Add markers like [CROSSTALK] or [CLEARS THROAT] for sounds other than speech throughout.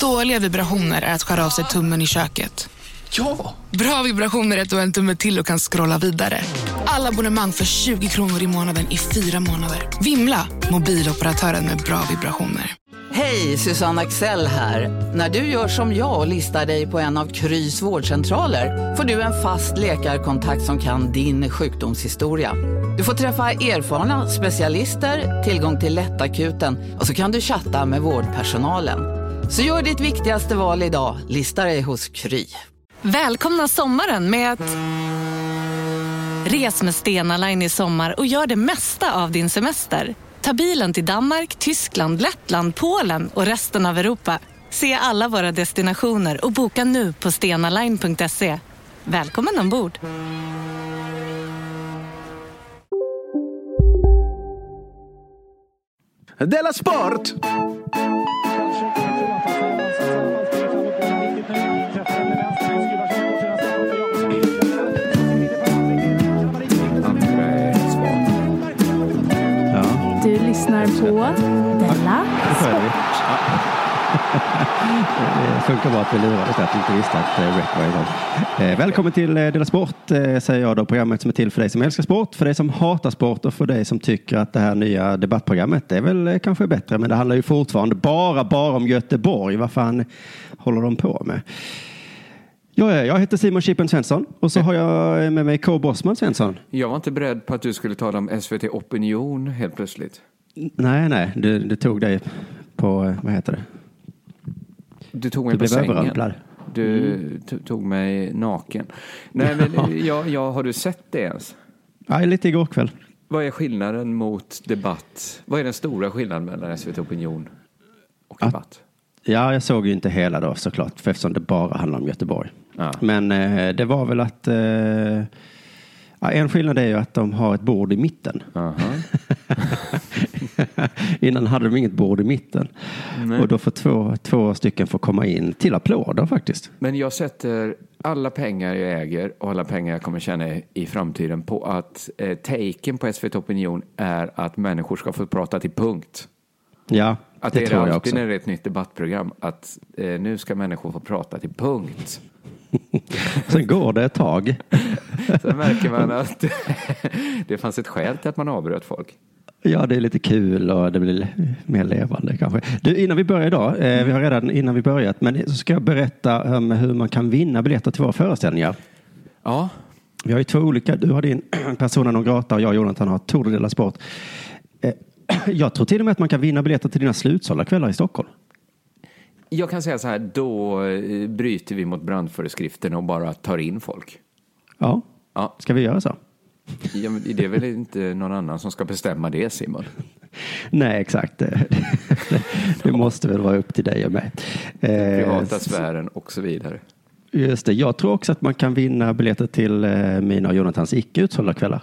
Dåliga vibrationer är att skära av sig tummen i köket. Ja! Bra vibrationer är att du har en tumme till och kan scrolla vidare. Alla abonnemang för 20 kronor i månaden i fyra månader. Vimla! Mobiloperatören med bra vibrationer. Hej, Susanne Axel här. När du gör som jag och listar dig på en av Krys vårdcentraler får du en fast läkarkontakt som kan din sjukdomshistoria. Du får träffa erfarna specialister, tillgång till lättakuten och så kan du chatta med vårdpersonalen. Så gör ditt viktigaste val idag, listar dig hos Kry. Välkomna sommaren med att... Res med Stena Line i sommar och gör det mesta av din semester. Ta bilen till Danmark, Tyskland, Lettland, Polen och resten av Europa. Se alla våra destinationer och boka nu på stenaline.se. Välkommen ombord! Della Sport! Lyssnar på Della [LAUGHS] vi. Det funkar bra att vi lurades att vi inte visste att Rec var igång. Eh, välkommen till eh, Dela Sport, eh, säger jag då. Programmet som är till för dig som älskar sport, för dig som hatar sport och för dig som tycker att det här nya debattprogrammet är väl kanske bättre. Men det handlar ju fortfarande bara, bara om Göteborg. Vad fan håller de på med? Ja, ja, jag heter Simon Chippen Svensson och så har jag med mig K. Bosman Svensson. Jag var inte beredd på att du skulle tala om SVT Opinion helt plötsligt. Nej, nej, du, du tog dig på, vad heter det? Du tog mig Du på blev sängen. överrumplad. Du to- tog mig naken. Nej, men jag, jag, har du sett det ens? Ja, lite igår kväll. Vad är skillnaden mot debatt? Vad är den stora skillnaden mellan SVT Opinion och Att- debatt? Ja, jag såg ju inte hela då såklart, för eftersom det bara handlar om Göteborg. Ja. Men eh, det var väl att eh, ja, en skillnad är ju att de har ett bord i mitten. [LAUGHS] [LAUGHS] Innan hade de inget bord i mitten. Nej. Och då får två, två stycken få komma in till applåder faktiskt. Men jag sätter alla pengar jag äger och alla pengar jag kommer tjäna i framtiden på att eh, taken på SVT Opinion är att människor ska få prata till punkt. Ja, Att det, det, tror jag alltid också. när det är ett nytt debattprogram att eh, nu ska människor få prata till punkt. [LAUGHS] Sen går det ett tag. [LAUGHS] Sen märker man att det fanns ett skäl till att man avbröt folk. Ja, det är lite kul och det blir mer levande kanske. Du, innan vi börjar idag, eh, vi har redan innan vi börjat, men så ska jag berätta om hur man kan vinna biljetter till våra föreställningar. Ja, Vi har ju två olika. Du har din [CLEARS THROAT] Persona non grata och jag Jonathan har Tour de la Sport. Eh, [CLEARS THROAT] Jag tror till och med att man kan vinna biljetter till dina slutsålda kvällar i Stockholm. jag kan säga så här, då eh, bryter vi mot brandföreskrifterna och bara tar in folk. Ja, Ja, ska vi göra så? Ja, men det är väl inte någon annan som ska bestämma det, Simon? Nej, exakt. Det, det måste väl vara upp till dig och mig. Eh, Privata sfären och så vidare. Just det. Jag tror också att man kan vinna biljetter till eh, mina och Jonathans icke utsålda kvällar.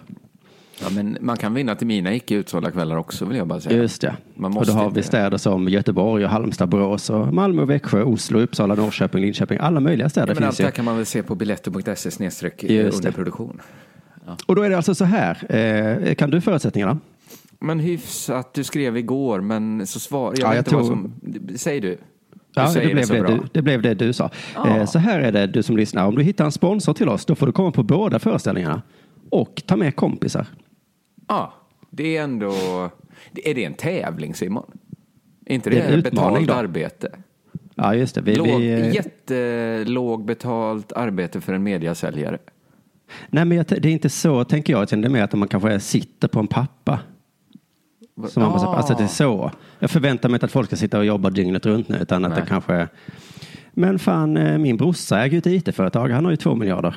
Ja, men man kan vinna till mina icke utsålda kvällar också, vill jag bara säga. Just det. Man och måste då har inte vi det. städer som Göteborg, och Halmstad, Borås, och Malmö, Växjö, Oslo, Uppsala, Norrköping, Linköping. Alla möjliga städer Ja, men allt finns det ju. här kan man väl se på biletto.se snedstreck Och då är det alltså så här. Eh, kan du förutsättningarna? Men hyfsat, du skrev igår, men så svar... Jag Ja, jag inte vad tror- som... Säg du. Du Ja, säger det blev det, du, det blev det du sa. Eh, så här är det du som lyssnar. Om du hittar en sponsor till oss, då får du komma på båda föreställningarna. Och ta med kompisar. Ja, det är ändå... Är det en tävling, Simon? Är inte Det det, är betalt då. arbete? Ja, just det. Vi, Låg, vi, eh, Jättelåg betalt arbete för en mediasäljare. Nej, men jag, det är inte så, tänker jag. Det är mer att man kanske sitter på en pappa. Som man bara, alltså det är så. Jag förväntar mig inte att folk ska sitta och jobba dygnet runt nu, utan att Nej. det kanske... Men fan, eh, min brorsa äger ju ett IT-företag. Han har ju två miljarder.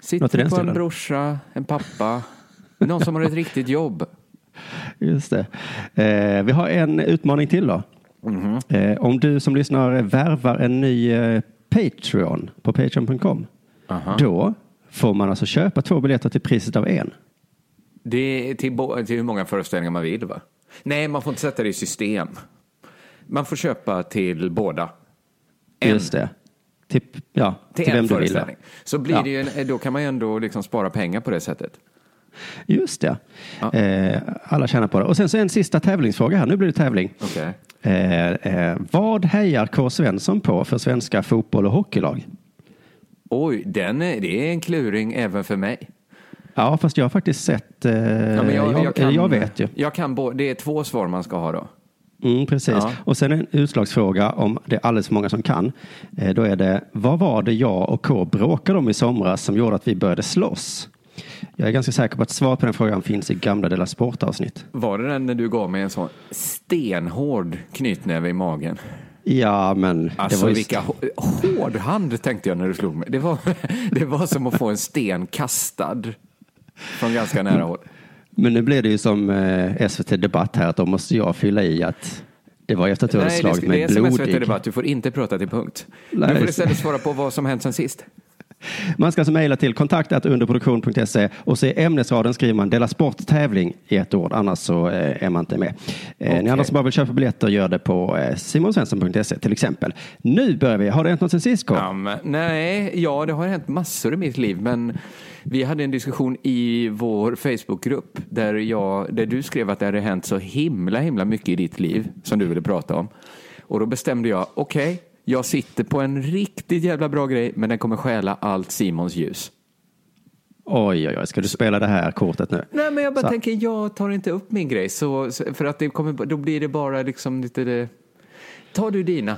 Sitter på en stilen. brorsa, en pappa, någon som har ett riktigt jobb. Just det. Eh, vi har en utmaning till då. Mhm. Eh, om du som lyssnar värvar en ny eh, Patreon på patreon.com. Då får man alltså köpa två biljetter till priset av en. Det är till, till hur många föreställningar man vill, va? Nej, man får inte sätta det i system. Man får köpa till båda. En. Just det. Till, ja, till, Till, vem en du vill. föreställning. Så blir Ja. det ju en, då kan man ju ändå liksom spara pengar på det sättet. Just det. Ja. Eh, alla tjänar på det. Och sen så en sista tävlingsfråga här. Nu blir det tävling. Okej. Eh, eh, vad hejar K. Svensson på för svenska fotboll och hockeylag? Oj, den är, det är en kluring även för mig. Ja, fast jag har faktiskt sett. Eh, Ja, men jag, jag, kan, jag vet ju. Jag kan bo, det är två svar man ska ha då. Mm, precis. Ja. Och sen en utslagsfråga om det är alldeles för många som kan. Eh, då är det, vad var det jag och K bråkade om i somras som gjorde att vi började slåss? Jag är ganska säker på att svaret på den frågan finns i gamla Dela Sport-avsnitt. Var det den när du gav mig en sån stenhård knytnäve i magen? Ja, men Alltså det vilka hå- hård hand tänkte jag när du slog mig. Det var, [LAUGHS] det var som att få en sten kastad från ganska nära håll. Men nu blir det ju som eh, SVT Debatt här, att då måste jag fylla i att det var efter att du hade Nej, det, slagit det mig är som SVT blodig. Debatt, du får inte prata till punkt. Nej, du får det- istället svara på vad som hänt sen sist. Man ska alltså mejla till kontakt.underproduktion.se och i ämnesraden skriver man Dela Sport tävling i ett ord, annars så eh, är man inte med. Eh, Ni andra som bara vill köpa biljetter gör det på eh, simonsvensson.se till exempel. Nu börjar vi. Har det hänt något sen sist? Men, nej, ja, det har hänt massor i mitt liv, men vi hade en diskussion i vår Facebookgrupp där, jag, där du skrev att det hade hänt så himla, himla mycket i ditt liv som du ville prata om. Och då bestämde jag, okej, jag sitter på en riktigt jävla bra grej, men den kommer stjäla allt Simons ljus. Oj, oj, oj. Ska du spela det här kortet nu? Nej, men jag bara Så. tänker, jag tar inte upp min grej, så, för att det kommer, då blir det bara liksom lite det... Ta du dina.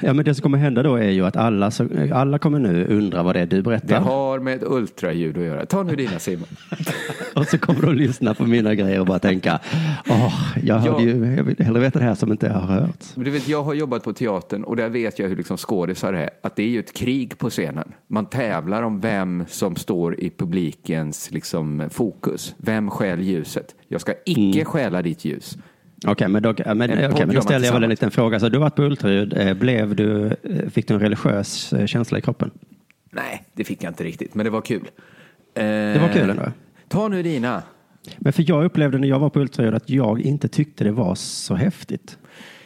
Ja, men det som kommer hända då är ju att alla, alla kommer nu undra vad det är du Det berättar. har med ultraljud att göra. Ta nu dina Simon. [LAUGHS] Och så kommer att lyssna på mina grejer och bara tänka, åh, jag hörde Ja. ju, jag vill hellre veta det här som inte jag har hört. Du vet, jag har jobbat på teatern och där vet jag hur liksom skådisar är. Att det är ju ett krig på scenen. Man tävlar om vem som står i publikens liksom, fokus. Vem stjäl ljuset? Jag ska icke Mm. stjäla ditt ljus. Okej, men, då, men, podd men då ställer jag väl en liten fråga. Så du har varit på ultraljud. Eh, Blev du, eh, fick du en religiös eh, känsla i kroppen? Nej, det fick jag inte riktigt, men det var kul. Det var kul ändå. Ta nu dina. Men för jag upplevde när jag var på ultraljud att jag inte tyckte det var så häftigt.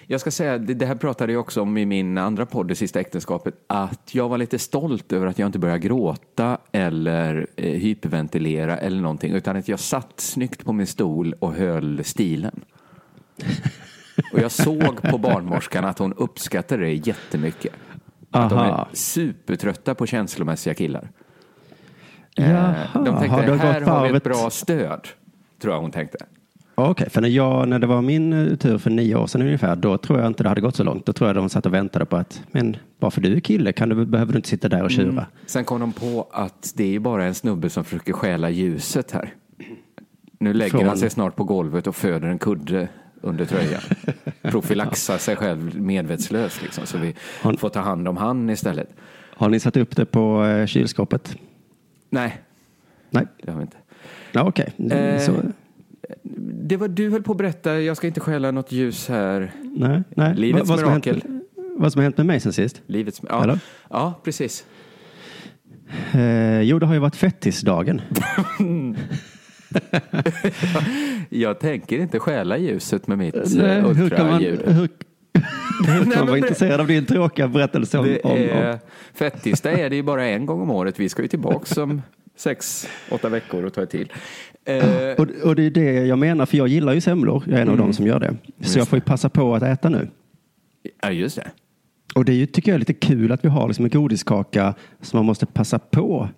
Jag ska säga, det, här pratade jag också om i min andra podd, Det sista äktenskapet, att jag var lite stolt över att jag inte började gråta eller hyperventilera eller någonting, utan att jag satt snyggt på min stol och höll stilen. Och jag såg på barnmorskan att hon uppskattade det jättemycket. Att de är Aha. supertrötta på känslomässiga killar. Eh, Jaha, de har tänkte, du här gått har vi ett bra stöd, tror jag hon tänkte. Okej, för när, jag, när det var min eh, tur för nio år sedan ungefär, då tror jag inte det hade gått så långt. Då tror jag de satt och väntade på att, men bara för du är kille kan du, behöver du inte sitta där och tjura. Sen kom de på att det är ju bara en snubbe som försöker stjäla ljuset här. Nu lägger Från- han sig snart på golvet och föder en kudde under tröjan. [LAUGHS] Profylaxar sig själv medvetslös liksom, så vi Han- får ta hand om han istället. Har ni satt upp det på eh, kylskåpet? Nej, Nej, det har vi inte. ja, okej. Eh, Så, Det var du höll på att berätta, jag ska inte stjäla något ljus här. nej, nej. Livets vad, som har hänt, mirakel. vad som har hänt med mig sen sist? Livets... Ja, Eller? ja precis. Eh, jo, det har ju varit fettisdagen. [LAUGHS] [LAUGHS] Jag tänker inte stjäla ljuset med mitt Nej, hur kan man, ultraljud. hur, hur kan man det- intresserad av din tråkiga berättelse om, Det om, om är, fettisdag är det ju bara en gång om året. Vi ska ju tillbaka om sex, åtta veckor och ta ett till. Eh, och, och det är det jag menar, för jag gillar ju semlor. Jag är en av Mm. dem som gör det. Så jag får ju passa på att äta nu. ja, just det. Och det är ju, tycker jag är lite kul att vi har liksom en godiskaka som man måste passa på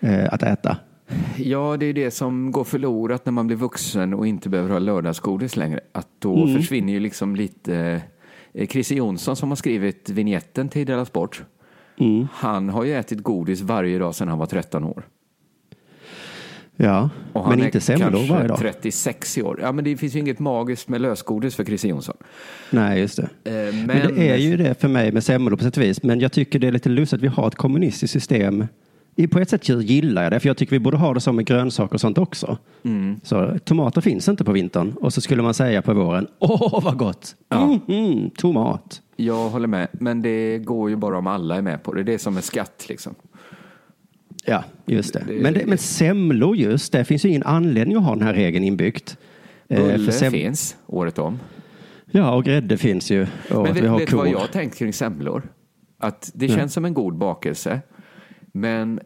eh, att äta. Ja, det är det som går förlorat när man blir vuxen och inte behöver ha lördagsgodis längre. Att då försvinner ju liksom lite... Eh, Christer Jonsson som har skrivit vignetten till Della Sport. Han har ju ätit godis varje dag sedan han var 13 år. Ja, men inte semlor varje dag. 36 i år. Ja, men det finns ju inget magiskt med lösgodis för Christer Jonsson. Nej, just det. Eh, men, Men, det är ju det för mig med semlor på sätt och vis. Men jag tycker det är lite lustigt att vi har ett kommunistiskt system. På ett sätt gillar jag det, för jag tycker vi borde ha det som med grönsaker och sånt också. Mm. Så tomater finns inte på vintern och så skulle man säga på våren, åh vad gott, Ja. mm, tomat. Jag håller med, men det går ju bara om alla är med på det. Det är som en skatt liksom. Ja, just det. Det- Men, det, men semlor just, det finns ju ingen anledning att ha den här regeln inbyggt. Eh, Bulle sem- finns året om. Ja, och grädde finns ju. Och Men vi vet, har vet du vad jag tänkt kring semlor? Att det känns som en god bakelse, men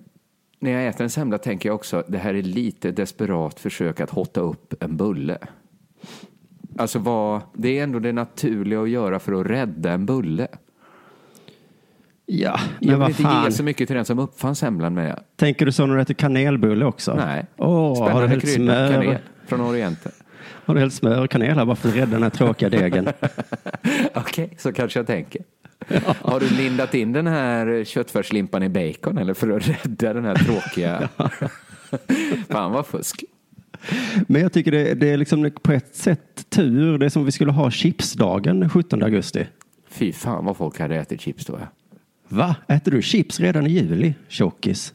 när jag äter en semla tänker jag också det här är lite desperat försök att hotta upp en bulle. Alltså vad, det är ändå det naturliga att göra för att rädda en bulle. Ja, Jag men vill vad inte fan. ge så mycket till den som uppfann semlan med. Tänker du så när du äter kanelbulle också? Nej. Åh, har du hällt smör? kanel från Orienten. Har du hällt smör och kanel här bara för att rädda den här tråkiga degen? [LAUGHS] Okej, så kanske jag tänker. [LAUGHS] Har du lindat in den här köttfärslimpan i bacon eller för att rädda den här tråkiga... [LAUGHS] Fan vad fusk. Men jag tycker det, det är liksom på ett sätt tur. Det är som vi skulle ha chipsdagen den 17 augusti. Fy fan vad folk hade ätit chips då. Ja. Va? Äter du chips redan i juli? Tjockis.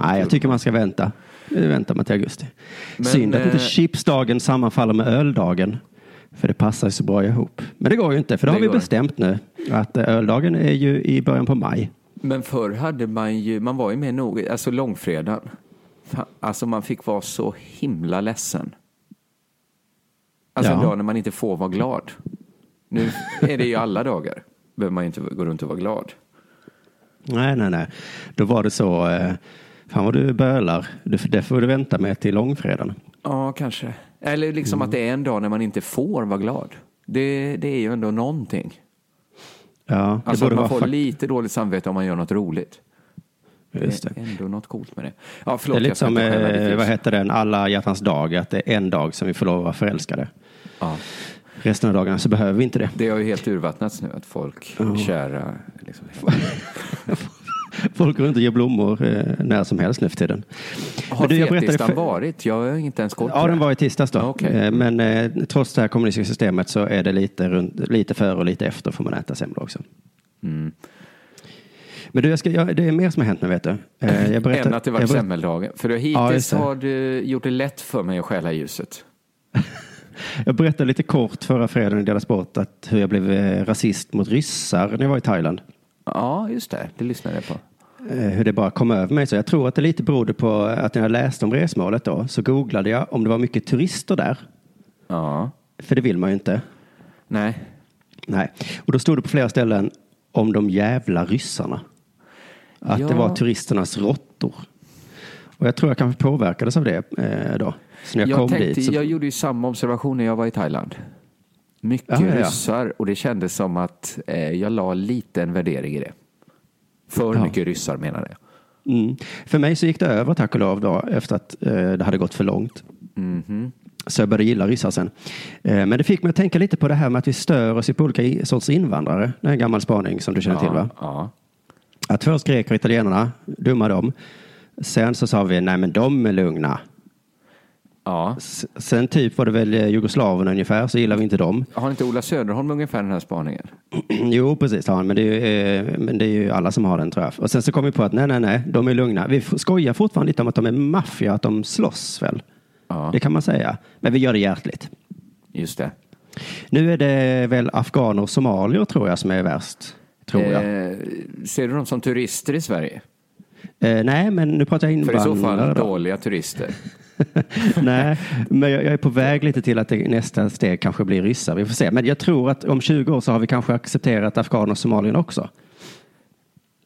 Nej, jag tycker man ska vänta. Vi väntar med till augusti. Men, Synd att inte eh, chipsdagen sammanfaller med öldagen. För det passar så bra ihop. Men det går ju inte, för det, Det har vi går bestämt nu. Att eh, öldagen är ju i början på maj. Men förr hade man ju, man var ju mer nog, alltså långfredagen. Alltså man fick vara så himla ledsen. Alltså en Ja. dag när man inte får vara glad. Nu är det ju alla dagar. Behöver man ju inte gå runt och vara glad. Nej, nej, nej. Då var det så. Eh, fan vad du bölar. Det får du vänta med till långfredagen. Ja, kanske. Eller liksom att det är en dag när man inte får vara glad. Det, det är ju ändå någonting. Ja, det Alltså att man vara får lite dåligt samvete om man gör något roligt. Just det. Det är ändå något coolt med det. Ja, Det förlåt, är lite som, eh, vad heter den, alla hjärtans dag, att det är en dag som vi får lov att vara förälskade. Ja. Resten av dagarna så behöver vi inte det. Det har ju helt urvattnats nu att folk är kära. Liksom. [LAUGHS] [LAUGHS] Folk går runt och ger blommor eh, när som helst nu för tiden. Har du, jag berättade för- varit? Jag har inte ens koll Ja, den var i tisdags då. Ja, okej. Eh, Men eh, trots det här kommunistiska systemet så är det lite, runt, lite före och lite efter får man äta semlor också. Mm. Men du, jag ska, jag, det är mer som har hänt nu vet du. Eh, Jag [LAUGHS] berättar, Än att det var jag berättar- semmeldagen. För Ja, hittills det. har du gjort det lätt för mig att stjäla ljuset. [LAUGHS] Jag berättade lite kort förra fredagen i Dela Sport att hur jag blev eh, rasist mot ryssar när jag var i Thailand. Ja, just det. Det lyssnade jag på. Eh, Hur det bara kom över mig. Så jag tror att det lite berodde på att när jag läste om resmålet då så googlade jag om det var mycket turister där. Ja. För det vill man ju inte. Nej. Nej. Och då stod det på flera ställen om de jävla ryssarna. Att Ja. det var turisternas råttor. Och jag tror jag kanske påverkades av det eh, då. Så när jag, Jag, kom tänkte, dit så... jag gjorde ju samma observation när jag var i Thailand. Mycket Ja, ja, ja. ryssar och det kändes som att eh, jag la lite en värdering i det. För Ja. mycket ryssar menade jag. Mm. För mig så gick det över tack och lov då efter att eh, det hade gått för långt. Mhm. Så jag började gilla ryssar sen. Eh, men det fick mig att tänka lite på det här med att vi stör oss på olika sorts invandrare. Det är en gammal spaning som du känner till va? Ja. Att först greker och italienarna, dumma dem. Sen så sa vi, nej men de är lugna. Ja. Sen typ var det väl eh, jugoslaverna ungefär, så gillar vi inte dem. Har inte Ola Söderholm ungefär den här spaningen? [CLEARS THROAT] jo, precis har han, men det, är ju, eh, men det är ju alla som har den tror jag. Och sen så kom vi på att nej, nej, nej, de är lugna. Vi skojar fortfarande lite om att de är maffia, att de slåss väl. Ja, Det kan man säga. Men vi gör det hjärtligt. just det. Nu är det väl afghaner och somalier tror jag som är värst. Tror jag. Eh, ser du dem som turister i Sverige? Eh, nej, men nu pratar jag För i så invandrare. fall då. dåliga turister. [LAUGHS] Nej, men jag, jag är på väg lite till att det, nästa steg kanske blir ryssar. Vi får se. Men jag tror att om 20 år så har vi kanske accepterat afghaner och somalier också.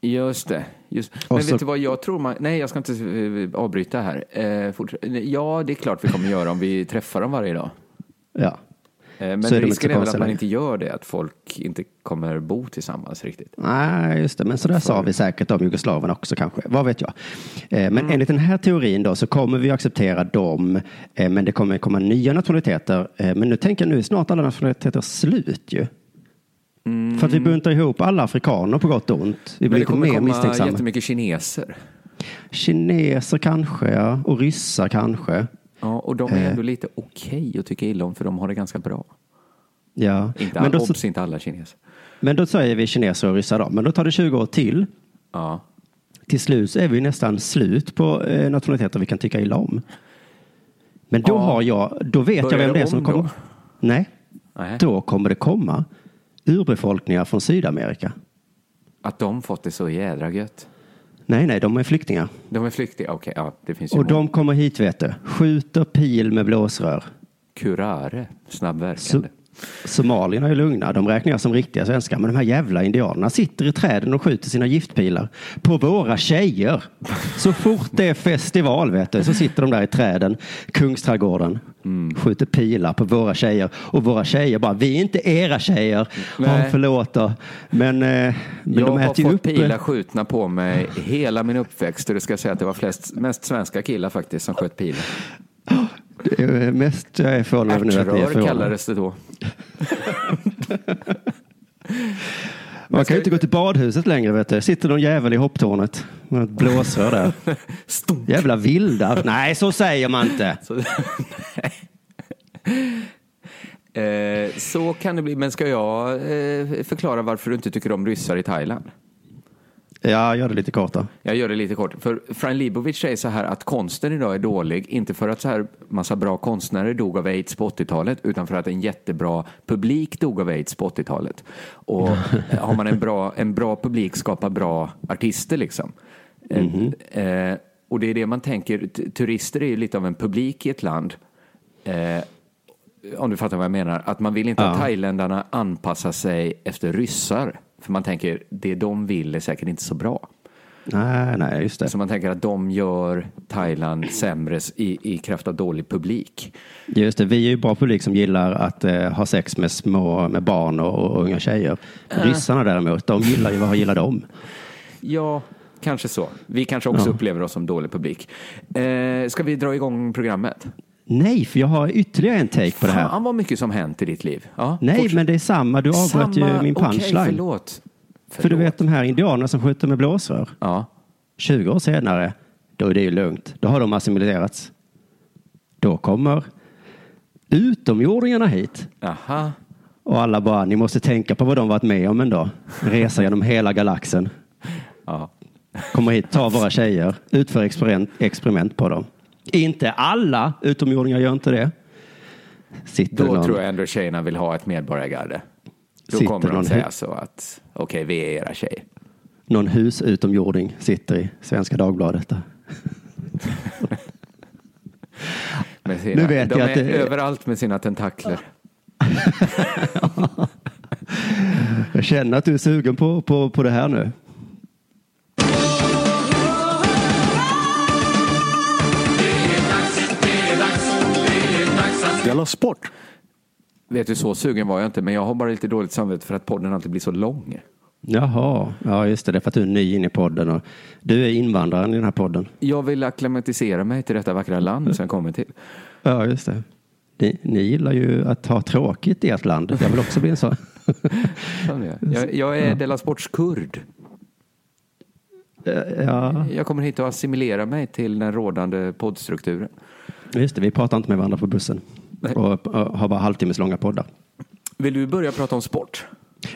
Just det. Just. Men så- vet du vad jag tror man... Nej, jag ska inte eh, avbryta här. Eh, fortsätt- ja, det är klart vi kommer göra om vi träffar dem varje dag. Ja. Eh, men Så är risken är väl att man inte gör det, att folk inte kommer bo tillsammans riktigt. Nej, just det. Men så där sa vi säkert om jugoslaverna också kanske. Vad vet jag. Eh, Mm. Men enligt den här teorin då så kommer vi acceptera dem. eh, Men det kommer komma nya nationaliteter. Men nu tänker jag nu är snart alla nationaliteter slut ju. För att vi buntar ihop alla afrikaner på gott och ont. Vi Mm. Men blir det kommer mer komma jättemycket kineser. Kineser kanske, ja. Och ryssar kanske. Ja, och de är Eh. ändå lite okej att tycka illa om, för de har det ganska bra. Ja. Inte, Men, all, då, obs, inte alla kineser. men då säger vi kineser och ryssar då. Men då tar det 20 år till. Ja. Till slut så är vi nästan slut på eh, nationaliteter vi kan tycka illa om. Men då Ja. har jag, då vet jag Börjar vem det är som om kommer. då? Nej, Nej. då kommer det komma urbefolkningar från Sydamerika. Att de fått det så jädra gött. Nej, nej, de är flyktingar. De är flyktingar, okej, ja, det finns ju Och de kommer hit, vet du. Skjuter pil med blåsrör. Curare, snabbverkande. Somalierna är lugna, de räknas som riktiga svenskar. Men de här jävla indianerna sitter i träden och skjuter sina giftpilar på våra tjejer. Så fort det är festival vet du, så sitter de där i träden, Kungsträdgården, skjuter pilar på våra tjejer. Och våra tjejer bara, vi är inte era tjejer. Nej. Ja, förlåt då. Men, eh, men jag de har äter ju fått upp... pilar skjutna på mig hela min uppväxt och det ska jag säga att det var flest, mest svenska killar faktiskt som sköt pilar. Mest jag är förvånad över nu att ni är förvånade. kallades det då. [LAUGHS] Man kan ju inte gå till badhuset längre vet du. Sitter någon jävel i hopptornet med ett blåsrör där. [LAUGHS] Jävla vilda. Nej, så säger man inte. Så, [LAUGHS] eh, så kan det bli. Men ska jag eh, förklara varför du inte tycker om ryssar i Thailand? Ja, gör det lite kort då. Jag gör det lite kort. För Fran Libovic säger så här att konsten idag är dålig, inte för att så här massa bra konstnärer dog av aids på 80-talet, utan för att en jättebra publik dog av aids på 80-talet. Och [LAUGHS] har man en bra, en bra publik skapar bra artister liksom. Eh, Eh, och det är det man tänker, turister är ju lite av en publik i ett land. Eh, om du fattar vad jag menar. Att man vill inte att Ja. thailändarna anpassar sig efter ryssar. För man tänker, det de vill är säkert inte så bra. Nej, nej, just det. Så man tänker att de gör Thailand sämre i, i kraft av dålig publik. Just det, vi är ju bra publik som gillar att eh, ha sex med små, med barn och, och unga tjejer. Ryssarna däremot, de gillar ju, vad gillar de? Ja, kanske så. Vi kanske också Ja. upplever oss som dålig publik. Eh, ska vi dra igång programmet? Nej, för jag har ytterligare en take på det här. Fan vad mycket som hänt i ditt liv. Ja, Nej, fortsätt. men det är samma. Du avbröt ju min punchline. förlåt. för du vet de här indianerna som skjuter med blåsrör. Ja. 20 år senare, då är det ju lugnt. Då har de assimilerats. Då kommer utomjordingarna hit. Aha. Och alla bara, ni måste tänka på vad de varit med om en dag. Resa genom hela galaxen. Ja. Kommer hit, tar våra tjejer, utför experiment, experiment på dem. Inte alla utomjordingar gör inte det. Sitter Då någon, tror jag ändå tjejerna vill ha ett medborgargarde. Då Sitter kommer de säga så att okej, vi är era tjejer. någon husutomjording sitter i Svenska Dagbladet. [LAUGHS] Sina, Nu vet de jag är att det- överallt med sina tentakler. [LAUGHS] Jag känner att du är sugen på, på, på det här nu. Della Sport! Vet du, så sugen var jag inte, men jag har bara lite dåligt samvete för att podden alltid blir så lång. Jaha, ja just det. Det är för att du är ny in i podden. Och du är invandraren i den här podden. Jag vill akklimatisera mig till detta vackra land som jag kommer till. Ja, just det. Ni, ni gillar ju att ha tråkigt i ert land. Jag vill också bli en sån. Jag. Jag, jag är Della Sports kurd. ja, Jag kommer hit och assimilera mig till den rådande poddstrukturen. just det. Vi pratar inte med varandra på bussen. Och, och har bara halvtimmes långa poddar. Vill du börja prata om sport?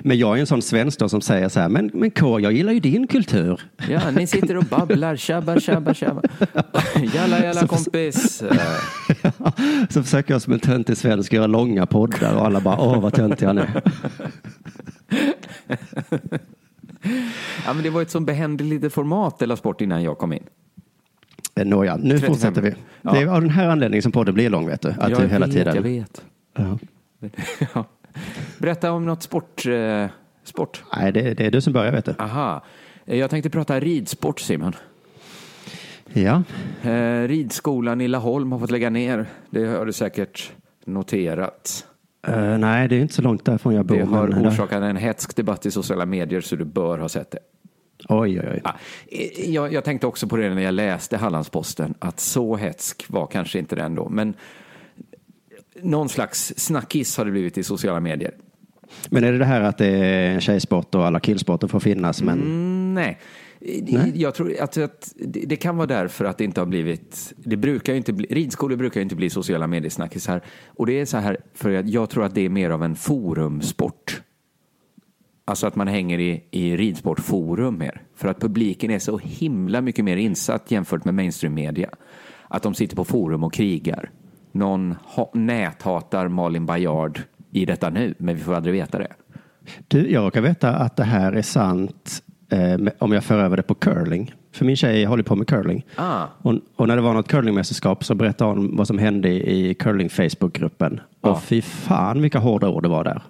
Men jag är en sån svensk då som säger så här, men, men K, jag gillar ju din kultur. Ja, ni sitter och babblar, tjabba, tjabba, tjabba. [LAUGHS] Jalla, jalla kompis. Eh, [LAUGHS] Så försöker jag som en töntig svensk göra långa poddar och alla bara, åh vad töntig han är. [LAUGHS] Ja, men det var ett så behändigt litet format, Della Sport, innan jag kom in. Eh, Nåja, nu 35. fortsätter vi. Ja. Det är av den här anledningen som podden blir lång, vet du. Att jag du hela vet, tiden... jag vet. [LAUGHS] Ja. Berätta om något sport. Eh, sport. Nej, det, det är du som börjar, vet du. Aha. Eh, Jag tänkte prata ridsport, Simon. Ja, Eh, ridskolan i Laholm har fått lägga ner. Det har du säkert noterat. Eh, nej, det är inte så långt därifrån jag bor. Det har orsakat en hetsk debatt i sociala medier så du bör ha sett det. Oj, oj, oj. Eh, jag, jag tänkte också på det när jag läste Hallandsposten att så hetsk var kanske inte den då. Men någon slags snackis har det blivit i sociala medier. Men är det det här att det är en tjejsport och alla killsporter får finnas, men Mm, nej. Nej. Jag tror att, att det kan vara därför att det inte har blivit, det brukar inte bli, ridskolor brukar ju inte bli sociala mediesnackisar. Och det är så här, för att jag tror att det är mer av en forumsport. Alltså att man hänger i, i ridsportforum mer. För att publiken är så himla mycket mer insatt jämfört med mainstream-media. Att de sitter på forum och krigar. Någon ha, näthatar Malin Baryard i detta nu, men vi får aldrig veta det. du, jag råkar veta att det här är sant eh, om jag för över det på curling. För min tjej håller på med curling. Ah. Och, och när det var något curlingmästerskap så berättade hon vad som hände i, curling Facebookgruppen. Ja. Och fy fan vilka hårda ord det var där.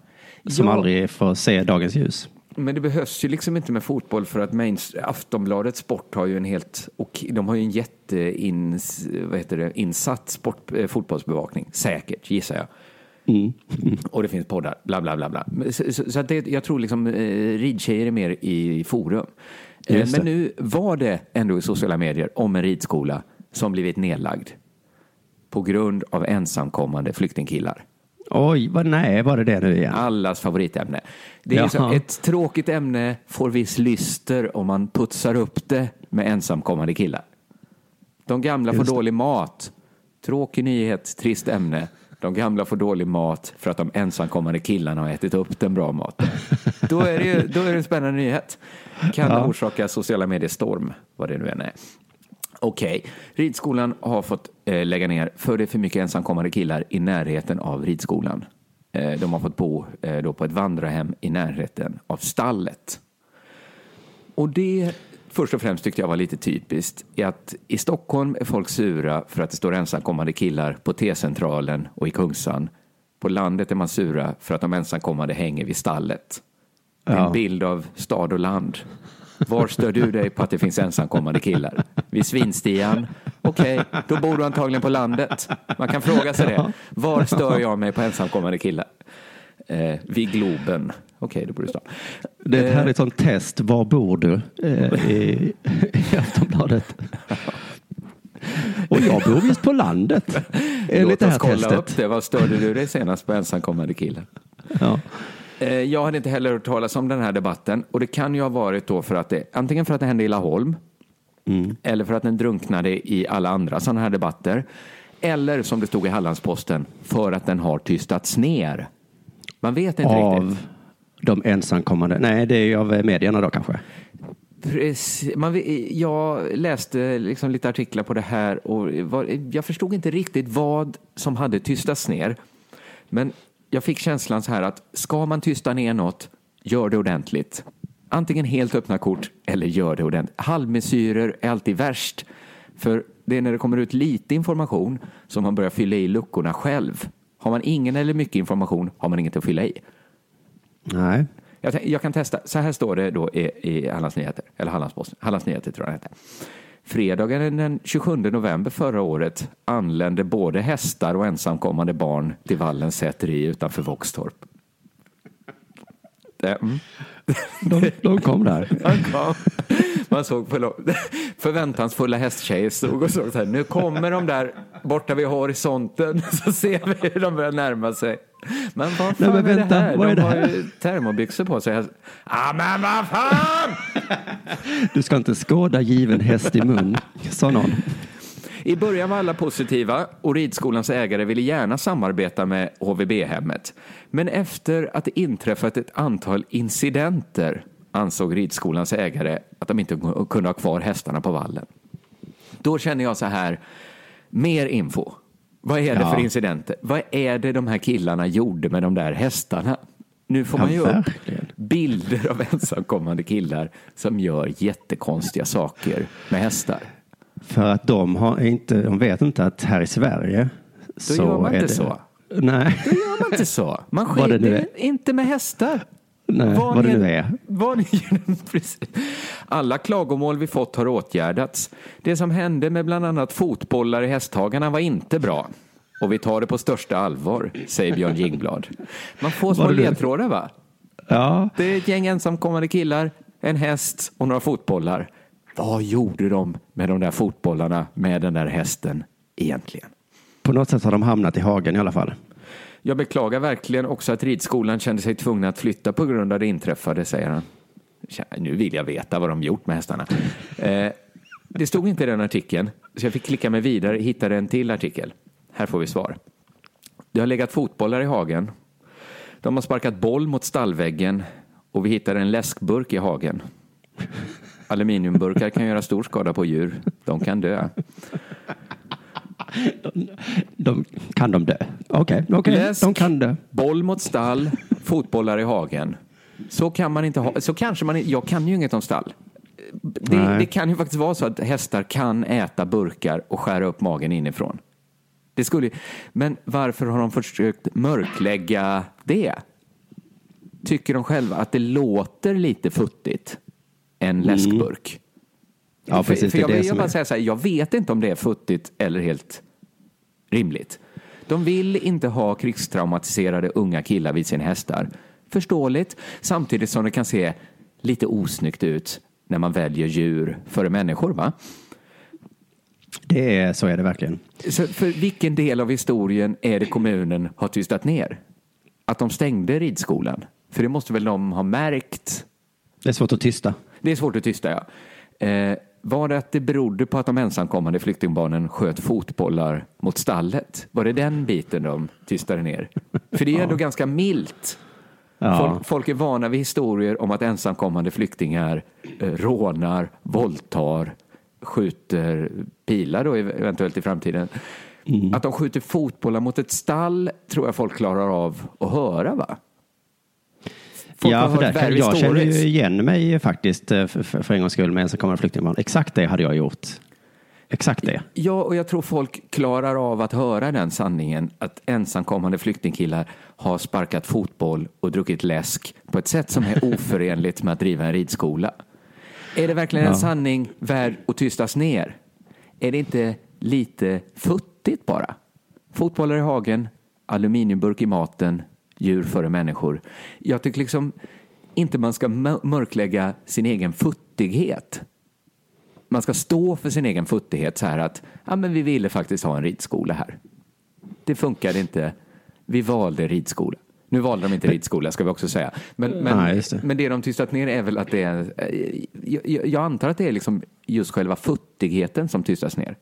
Som Ja. aldrig får se dagens ljus. Men det behövs ju liksom inte med fotboll för att main, Aftonbladet Sport har ju en helt, och de har ju en jätteins, vad heter det, insatt sport, eh, fotbollsbevakning, säkert gissar jag. Och det finns poddar, bla bla bla. bla. Så, så, så att det, jag tror liksom eh, ridtjejer är mer i forum. Eh, men nu var det ändå i sociala medier om en ridskola som blivit nedlagd på grund av ensamkommande flyktingkillar. Oj, vad, nej, var det det nu igen? Allas favoritämne. Det är ju så, ett tråkigt ämne får viss lyster om man putsar upp det med ensamkommande killar. De gamla får Just det. dålig mat. Tråkig nyhet, trist ämne. De gamla får dålig mat för att de ensamkommande killarna har ätit upp den bra maten. Då är det ju då är det en spännande nyhet. Kan Ja. orsaka sociala medier-storm, vad det nu än är. Okej, ridskolan har fått eh, lägga ner för det är för mycket ensamkommande killar i närheten av ridskolan. Eh, de har fått bo eh, då på ett vandrarhem i närheten av stallet. Och det först och främst tyckte jag var lite typiskt i att i Stockholm är folk sura för att det står ensamkommande killar på T-centralen och i Kungsan. På landet är man sura för att de ensamkommande hänger vid stallet. Ja. En bild av stad och land. Var stör du dig på att det finns ensamkommande killar? Vid Svinstian? Okej, då bor du antagligen på landet. Man kan fråga sig det. Var stör jag mig på ensamkommande killar? Eh, vid Globen. Okej, då bor du i stan. Det är ett Eh, sånt test. Var bor du? Eh, I, [LAUGHS] Aftonbladet. Och jag bor visst på landet. Enligt Låt oss kolla testet. upp det. Vad störde du dig senast på ensamkommande killar? Ja. Eh, Jag hade inte heller hört talas om den här debatten och det kan ju ha varit då för att det antingen för att det hände i Laholm eller för att den drunknade i alla andra sådana här debatter eller som det stod i Hallandsposten för att den har tystats ner. Man vet inte Av riktigt. de ensamkommande. Nej, det är ju av eh, medierna då kanske. Precis. Man, jag läste liksom lite artiklar på det här och var, jag förstod inte riktigt vad som hade tystats ner. Men jag fick känslan så här att ska man tysta ner något, gör det ordentligt. Antingen helt öppna kort eller gör det ordentligt. Halvmesyrer är alltid värst. För det är när det kommer ut lite information som man börjar fylla i luckorna själv. Har man ingen eller mycket information har man inget att fylla i. Nej. Jag, jag kan testa. Så här står det då i, i Hallands Nyheter, eller Hallandsposten. Hallands Nyheter tror jag det heter. Fredagen den 27 november förra året anlände både hästar och ensamkommande barn till Vallens säteri utanför Våxtorp. Mm. De, de kom där. [LAUGHS] Man kom. Man såg [LAUGHS] förväntansfulla hästtjejer stod och såg så här. Nu kommer de där borta vid horisonten. [LAUGHS] Så ser vi hur de börjar närma sig. Men vad fan Nej, men är vänta, det här? vad är de det har här? ju termobyxor på sig. Ja men vad fan! Du ska inte skåda given häst i mun, sa någon. I början var alla positiva och ridskolans ägare ville gärna samarbeta med HVB-hemmet. Men efter att det inträffat ett antal incidenter ansåg ridskolans ägare att de inte kunde ha kvar hästarna på vallen. Då känner jag så här, mer info. Vad är det Ja. för incidenter? Vad är det de här killarna gjorde med de där hästarna? Nu får man ju upp bilder av ensamkommande killar som gör jättekonstiga saker med hästar. För att de, har inte, de vet inte att här i Sverige så gör man är inte det, så. Nej, Då gör man inte så. Man Vad skiter inte med hästar. nej vad, det nu är. Vad ni. [LAUGHS] Alla klagomål vi fått har åtgärdats. Det som hände med bland annat fotbollar i hästhagarna var inte bra. Och vi tar det på största allvar, säger Björn Jingblad. Man får små ledtrådar va? Ja, Det är ett gäng ensamkommande killar, en häst och några fotbollar. Vad gjorde de med de där fotbollarna med den där hästen egentligen? på något sätt har de hamnat i hagen i alla fall. Jag beklagar verkligen också att ridskolan kände sig tvungna att flytta på grund av det inträffade, säger han. Nu vill jag veta vad de gjort med hästarna. Eh, det stod inte i den artikeln, så jag fick klicka mig vidare och hittade en till artikel. Här får vi svar. Det har legat fotbollar i hagen. De har sparkat boll mot stallväggen och vi hittade en läskburk i hagen. Aluminiumburkar kan göra stor skada på djur. De kan dö. De, kan de dö? Okej, okej, Läsk. de kan dö. Boll mot stall, fotbollar i hagen. Så kan man inte ha, så kanske man, jag kan ju inget om stall. Det, det kan ju faktiskt vara så att hästar kan äta burkar och skära upp magen inifrån. Det skulle, men varför har de försökt mörklägga det? Tycker de själva att det låter lite futtigt? En läskburk? Mm. Ja, för, precis. för jag det vill som bara är. säga så här, jag vet inte om det är futtigt eller helt rimligt. De vill inte ha krigstraumatiserade unga killar vid sina hästar. Förståeligt, samtidigt som det kan se lite osnyggt ut när man väljer djur före människor. Va? Det är, så är det verkligen. Så för vilken del av historien är det kommunen har tystat ner? Att de stängde ridskolan? För det måste väl de ha märkt? Det är svårt att tysta. Det är svårt att tysta, ja. Eh, var det att det berodde på att de ensamkommande flyktingbarnen sköt fotbollar mot stallet? Var det den biten de tystade ner? För det är ju ändå ganska milt. Ja. Folk, folk är vana vid historier om att ensamkommande flyktingar eh, rånar, våldtar, skjuter pilar då eventuellt i framtiden. Mm. Att de skjuter fotbollar mot ett stall tror jag folk klarar av att höra va? Folk ja, för där jag känner stories. ju igen mig faktiskt eh, för, för, för en gångs skull med ensamkommande flyktingbarn. Exakt det hade jag gjort. Exakt det. Ja, och jag tror folk klarar av att höra den sanningen att ensamkommande flyktingkillar har sparkat fotboll och druckit läsk på ett sätt som är [LAUGHS] oförenligt med att driva en ridskola. Är det verkligen en sanning värd att tystas ner? Är det inte lite futtigt bara? Fotbollar i hagen, aluminiumburk i maten, djur före människor. Jag tycker liksom inte man ska mör- mörklägga sin egen futtighet man ska stå för sin egen futtighet så här att ja, men vi ville faktiskt ha en ridskola här. Det funkade inte. Vi valde ridskola. Nu valde de inte ridskola ska vi också säga. Men, men, Nej, det. men det de tystat ner är väl att det är, eh, jag, jag antar att det är liksom just själva futtigheten som tystas ner.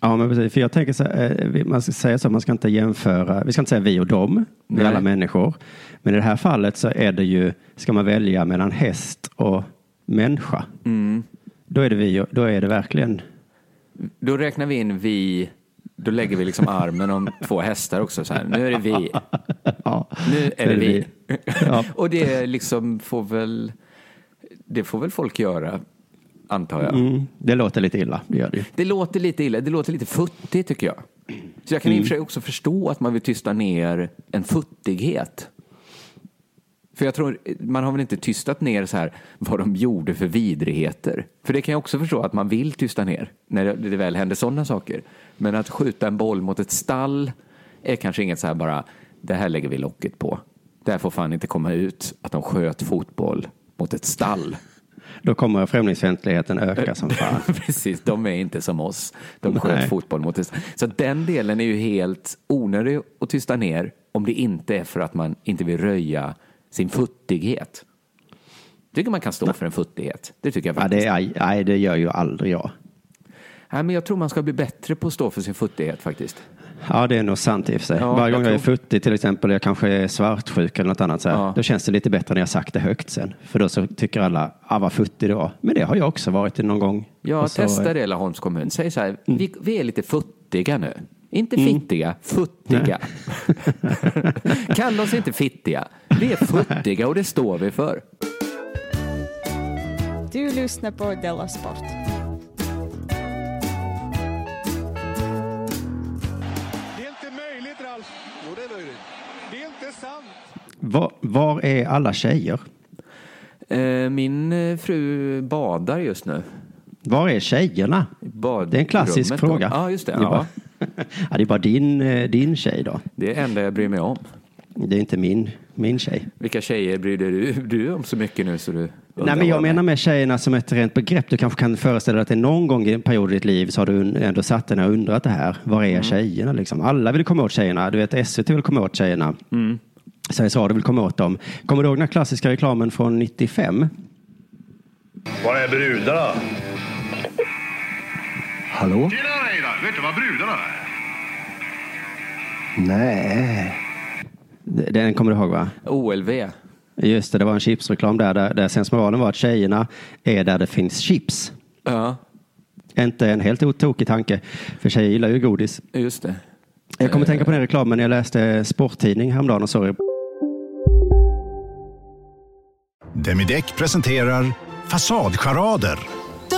Ja, men precis. För jag tänker så här, eh, man ska säga så, man ska inte jämföra, vi ska inte säga vi och dem, vi är alla människor. Men i det här fallet så är det ju, ska man välja mellan häst och människa. Mm. Då är det vi, då är det verkligen, Då räknar vi in vi, då lägger vi liksom armen om [LAUGHS] två hästar också så här. Nu är det vi. ja, Nu är det vi. Ja. [LAUGHS] Och det liksom får väl, det får väl folk göra, antar jag. Mm, det låter lite illa, det gör det. Det låter lite illa, det låter lite futtigt tycker jag. Så jag kan i och för sig också förstå att man vill tysta ner en futtighet. För jag tror, man har väl inte tystat ner så här vad de gjorde för vidrigheter. För det kan jag också förstå att man vill tysta ner när det, väl händer sådana saker. Men att skjuta en boll mot ett stall är kanske inget så här bara, det här lägger vi locket på. Det här får fan inte komma ut att de sköt fotboll mot ett stall. Då kommer främlingsfientligheten öka som [LAUGHS] fan. Precis, de är inte som oss. De sköt Nej. fotboll mot oss. Så den delen är ju helt onödig att tysta ner om det inte är för att man inte vill röja sin futtighet. tycker man kan stå för en futtighet. Det tycker jag Ja, faktiskt. det, är, nej, det gör ju aldrig jag. Nej, men jag tror man ska bli bättre på att stå för sin futtighet faktiskt. Ja, det är nog sant i och för sig. Ja, Varje gång jag jag är tror- futtig till exempel, jag kanske är svartsjuk eller något annat, så här, Ja. då känns det lite bättre när jag sagt det högt sen. För då så tycker alla, ah, vad futtig du var. Men det har jag också varit någon gång. Ja, så, Mm. testa det Laholms kommun. Säg så här, vi, vi är lite futtiga nu. Inte fittiga, futtiga. [LAUGHS] Kalla oss inte fittiga. Vi är futtiga och det står vi för. Du lyssnar på Della Sport. Det är inte möjligt, Ralf. Jo, det är möjligt. Det är inte sant. Var, var är alla tjejer? Eh, Min eh, fru badar just nu. Var är tjejerna? Badrummet Det är en klassisk då. fråga. Ja, just det. Det är, Ja. bara, [LAUGHS] ja, det är bara din, eh, din tjej då. Det är det enda jag bryr mig om. Det är inte min, min tjej. Vilka tjejer bryr dig du, du om så mycket nu så du Nej, men jag menar med tjejerna som ett rent begrepp. Du kanske kan föreställa dig att det någon gång i en period i ditt liv så har du ändå satt dig ner och undrat det här. Var är tjejerna liksom? Alla vill komma åt tjejerna. Du vet, SVT vill komma åt tjejerna. Sveriges Radio vill komma åt dem. Kommer du ihåg den här klassiska reklamen från 95? Var är brudarna? Hallå? Tjena Reidar! Vet du vad brudarna är? Nej. Den kommer du ihåg va? OLV. Just det, det var en chipsreklam där, där, där sensmoralen var att tjejerna är där det finns chips. Ja, Inte en helt otokig tanke, för tjejer gillar ju godis. just det. Jag kommer att tänka på den reklamen när jag läste sporttidning häromdagen och såg Demideck presenterar Fasadcharader.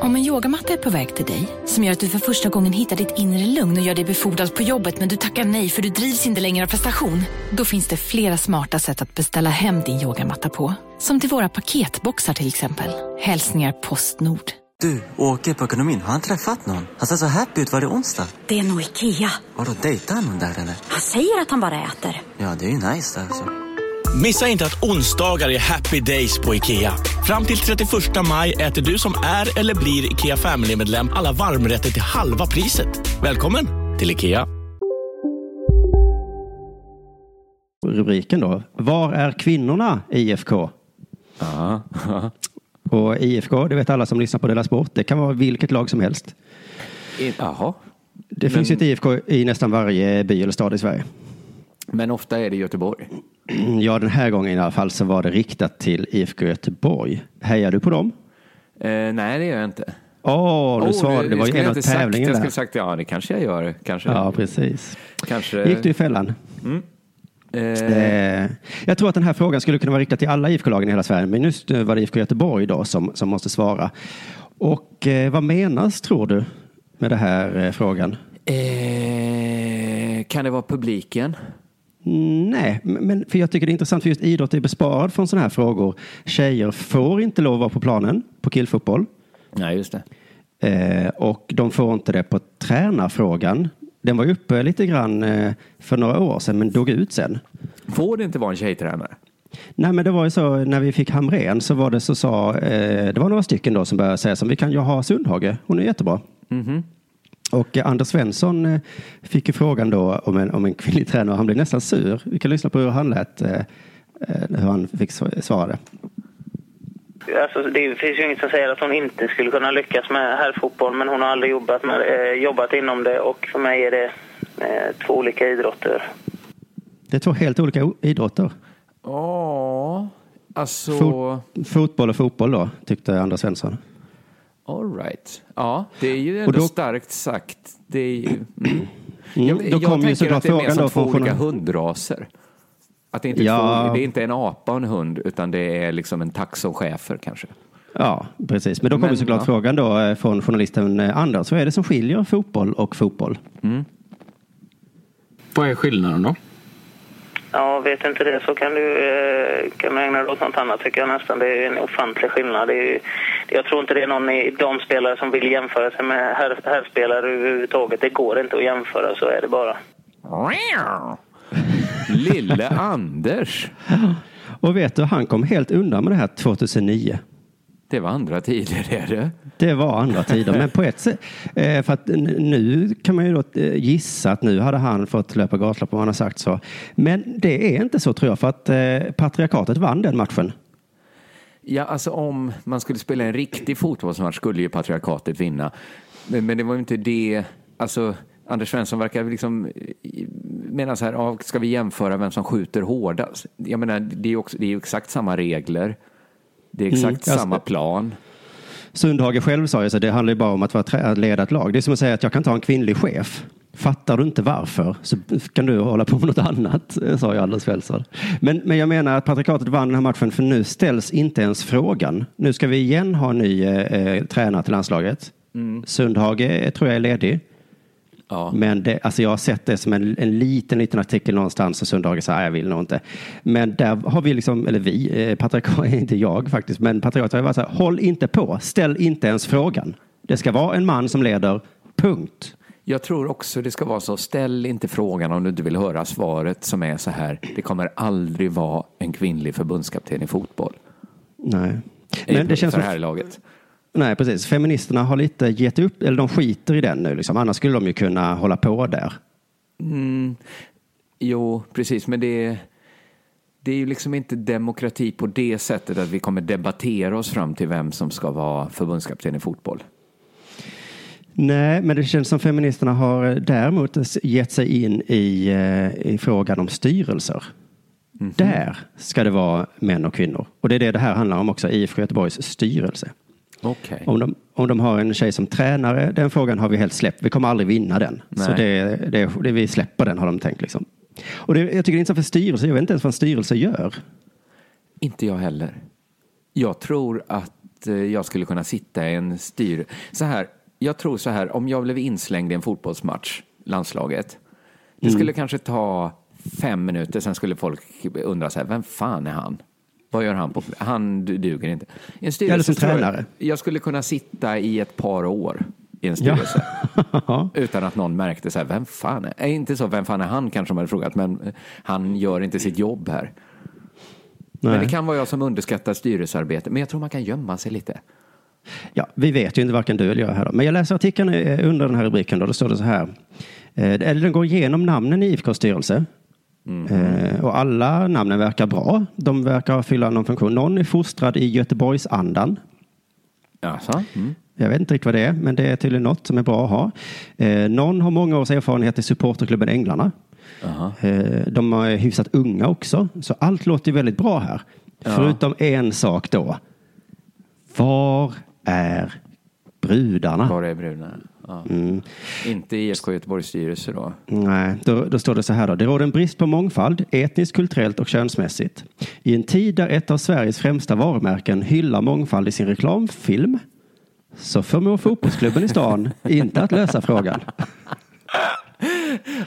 Om en yogamatta är på väg till dig, som gör att du för första gången hittar ditt inre lugn och gör dig befordrad på jobbet men du tackar nej för du drivs inte längre av prestation. Då finns det flera smarta sätt att beställa hem din yogamatta på. Som till våra paketboxar till exempel. Hälsningar Postnord. Du, åker på ekonomin. Har han träffat någon? Han ser så happy ut. Var det onsdag? Det är nog Ikea. Har du dejtat någon där eller? Han säger att han bara äter. Ja, det är ju nice alltså. Missa inte att onsdagar är happy days på IKEA. Fram till 31 maj äter du som är eller blir IKEA Family-medlem alla varmrätter till halva priset. Välkommen till IKEA. Rubriken då. Var är kvinnorna IFK? Ja. Och [LAUGHS] IFK, det vet alla som lyssnar på Della Sport, det kan vara vilket lag som helst. Jaha. Det Men- finns ju ett IFK i nästan varje by eller stad i Sverige. Men ofta är det Göteborg. [CLEARS THROAT] Ja, den här gången i alla fall så var det riktat till IFK Göteborg. Hejar du på dem? Eh, nej, det gör jag inte. Åh, du Oh, svarade. Det var ju en av sagt. tävlingen Jag skulle sagt ja, det kanske jag gör. Kanske. Ja, precis. Kanske. Gick du i fällan? Eh, Eh, jag tror att den här frågan skulle kunna vara riktad till alla IFK-lagen i hela Sverige, men just nu var det IFK Göteborg då som, som måste svara. Och eh, vad menas, tror du, med den här eh, frågan? eh, kan det vara publiken? Mm, Nej, men för jag tycker det är intressant för just idrott är besparad från sådana här frågor. Tjejer får inte lov att vara på planen på killfotboll Nej, just det. eh, och de får inte det på tränarfrågan. Den var uppe lite grann eh, för några år sedan men dog ut sen. Får det inte vara en tjejtränare? Nej, men det var ju så när vi fick Hamrén så var det så sa, eh, det var några stycken då som började säga som vi kan ju ha Sundhage, hon är jättebra. Mhm. Och eh, Anders Svensson eh, fick ju frågan då om en, om en kvinnlig [LAUGHS] tränare och han blev nästan sur. Vi kan lyssna på hur han lät, eh, hur han fick sv- svara det. Alltså, det finns ju inget som säger att hon inte skulle kunna lyckas med herrfotboll men hon har aldrig jobbat, med, eh, jobbat inom det och för mig är det eh, två olika idrotter. Det är två helt olika idrotter. Ja, alltså... Fot- fotboll och fotboll då, tyckte Anders Svensson. All right. Ja, det är ju ändå då- starkt sagt. Det är ju... Mm. [CLEARS THROAT] Mm, Jag, då jag ju tänker såklart att det är mer som då två olika journal- hundraser. Att det inte, är Ja. två, det är inte en apa och en hund, utan det är liksom en tax och chefer kanske. Ja, precis. Men då kommer Men, såklart ja. frågan då eh, från journalisten eh, Anders. Vad är det som skiljer fotboll och fotboll? Vad är skillnaden då? Ja, vet inte det så kan du, eh, kan du ägna dig åt något annat tycker jag nästan. Det är en ofantlig skillnad. Det är, ju- jag tror inte det är någon i de spelare som vill jämföra sig med herr, herrspelare överhuvudtaget. Det går inte att jämföra, så är det bara. Lille Anders. [LAUGHS] Och vet du, han kom helt undan med det här 2009. Det var andra tider, [LAUGHS] är det? Det var andra tider, men på ett sätt. Eh, för att nu kan man ju då eh, gissa att nu hade han fått löpa gatlopp om han har sagt så. Men det är inte så tror jag, för att eh, patriarkatet vann den matchen. Ja, alltså om man skulle spela en riktig fotbollsmatch skulle ju patriarkatet vinna. Men, men det var ju inte det, alltså Anders Svensson verkar liksom mena så här, ska vi jämföra vem som skjuter hårdast? Jag menar, det är ju också, det är ju exakt samma regler. Det är exakt Mm, samma plan. Sundhage själv sa ju så, det handlar ju bara om att, vara att leda ett lag. Det är som att säga att jag kan ha en kvinnlig chef. Fattar du inte varför så kan du hålla på med något annat, eh, sa ju Anders Svensson. Men, men jag menar att patriarkatet vann den här matchen för nu ställs inte ens frågan. Nu ska vi igen ha en ny eh, eh, tränare till landslaget. Mm. Sundhage eh, tror jag är ledig. Ja. Men det, alltså jag har sett det som en, en liten, liten artikel någonstans och Sundhage sa, "Nej, jag vill nog inte. Men där har vi liksom, eller vi, eh, [LAUGHS] inte jag faktiskt, men patriarkat har varit så här, håll inte på, ställ inte ens frågan. Det ska vara en man som leder, punkt. Jag tror också det ska vara så, ställ inte frågan om du inte vill höra svaret som är så här, det kommer aldrig vara en kvinnlig förbundskapten i fotboll. Nej. I- Men det känns för som, här laget. Nej precis, feministerna har lite gett upp, eller de skiter i den nu liksom. Annars skulle de ju kunna hålla på där. Mm, jo, precis, men det är, det är ju liksom inte demokrati på det sättet att vi kommer debattera oss fram till vem som ska vara förbundskapten i fotboll. Nej, men det känns som feministerna har eh, däremot gett sig in i, eh, i frågan om styrelser. Där ska det vara män och kvinnor. Och det är det det här handlar om också, IFK Göteborgs styrelse. Okej. Om de, om de har en tjej som tränare, den frågan har vi helt släppt. Vi kommer aldrig vinna den. Så Nej. det, det, det, vi släpper den har de tänkt. Liksom. Och det, jag tycker det är intressant för styrelse, jag vet inte ens vad en styrelse gör. Inte jag heller. Jag tror att eh, jag skulle kunna sitta i en styr... Så här, jag tror så här, om jag blev inslängd i en fotbollsmatch, landslaget, det Mm. skulle kanske ta fem minuter, sen skulle folk undra så här, vem fan är han? Vad gör han på... Han du- duger inte. En styrelse Eller som tror jag- tränare. Jag skulle kunna sitta i ett par år i en styrelse. [LAUGHS] Utan att någon märkte så här, vem fan är... är inte så, vem fan är han kanske de hade frågat, men eh, han gör inte sitt jobb här. Men Nej. det kan vara jag som underskattar styrelsearbete, men jag tror man kan gömma sig lite. Ja, vi vet ju inte varken du eller jag här. Då. Men jag läser artikeln eh, under den här rubriken. Då, då står det så här. Eh, Eller den går igenom namnen i IFKs styrelse. Eh, och alla namnen verkar bra. De verkar fylla någon funktion. Någon är fostrad i Göteborgsandan. Alltså? Mm. Jag vet inte riktigt vad det är, men det är tydligen något som är bra att ha. Eh, någon har många års erfarenhet i supporterklubben Änglarna. Eh, de är hyfsat unga också, så allt låter väldigt bra här. Ja. Förutom en sak då. Var är brudarna? Var är brudarna? Ja. Mm. Inte IFK Göteborgs styrelse då? Nej, då, då står det så här då. Det råder en brist på mångfald, etniskt, kulturellt och könsmässigt. I en tid där ett av Sveriges främsta varumärken hyllar mångfald i sin reklamfilm så förmår fotbollsklubben i stan [LAUGHS] inte att lösa frågan. [LAUGHS]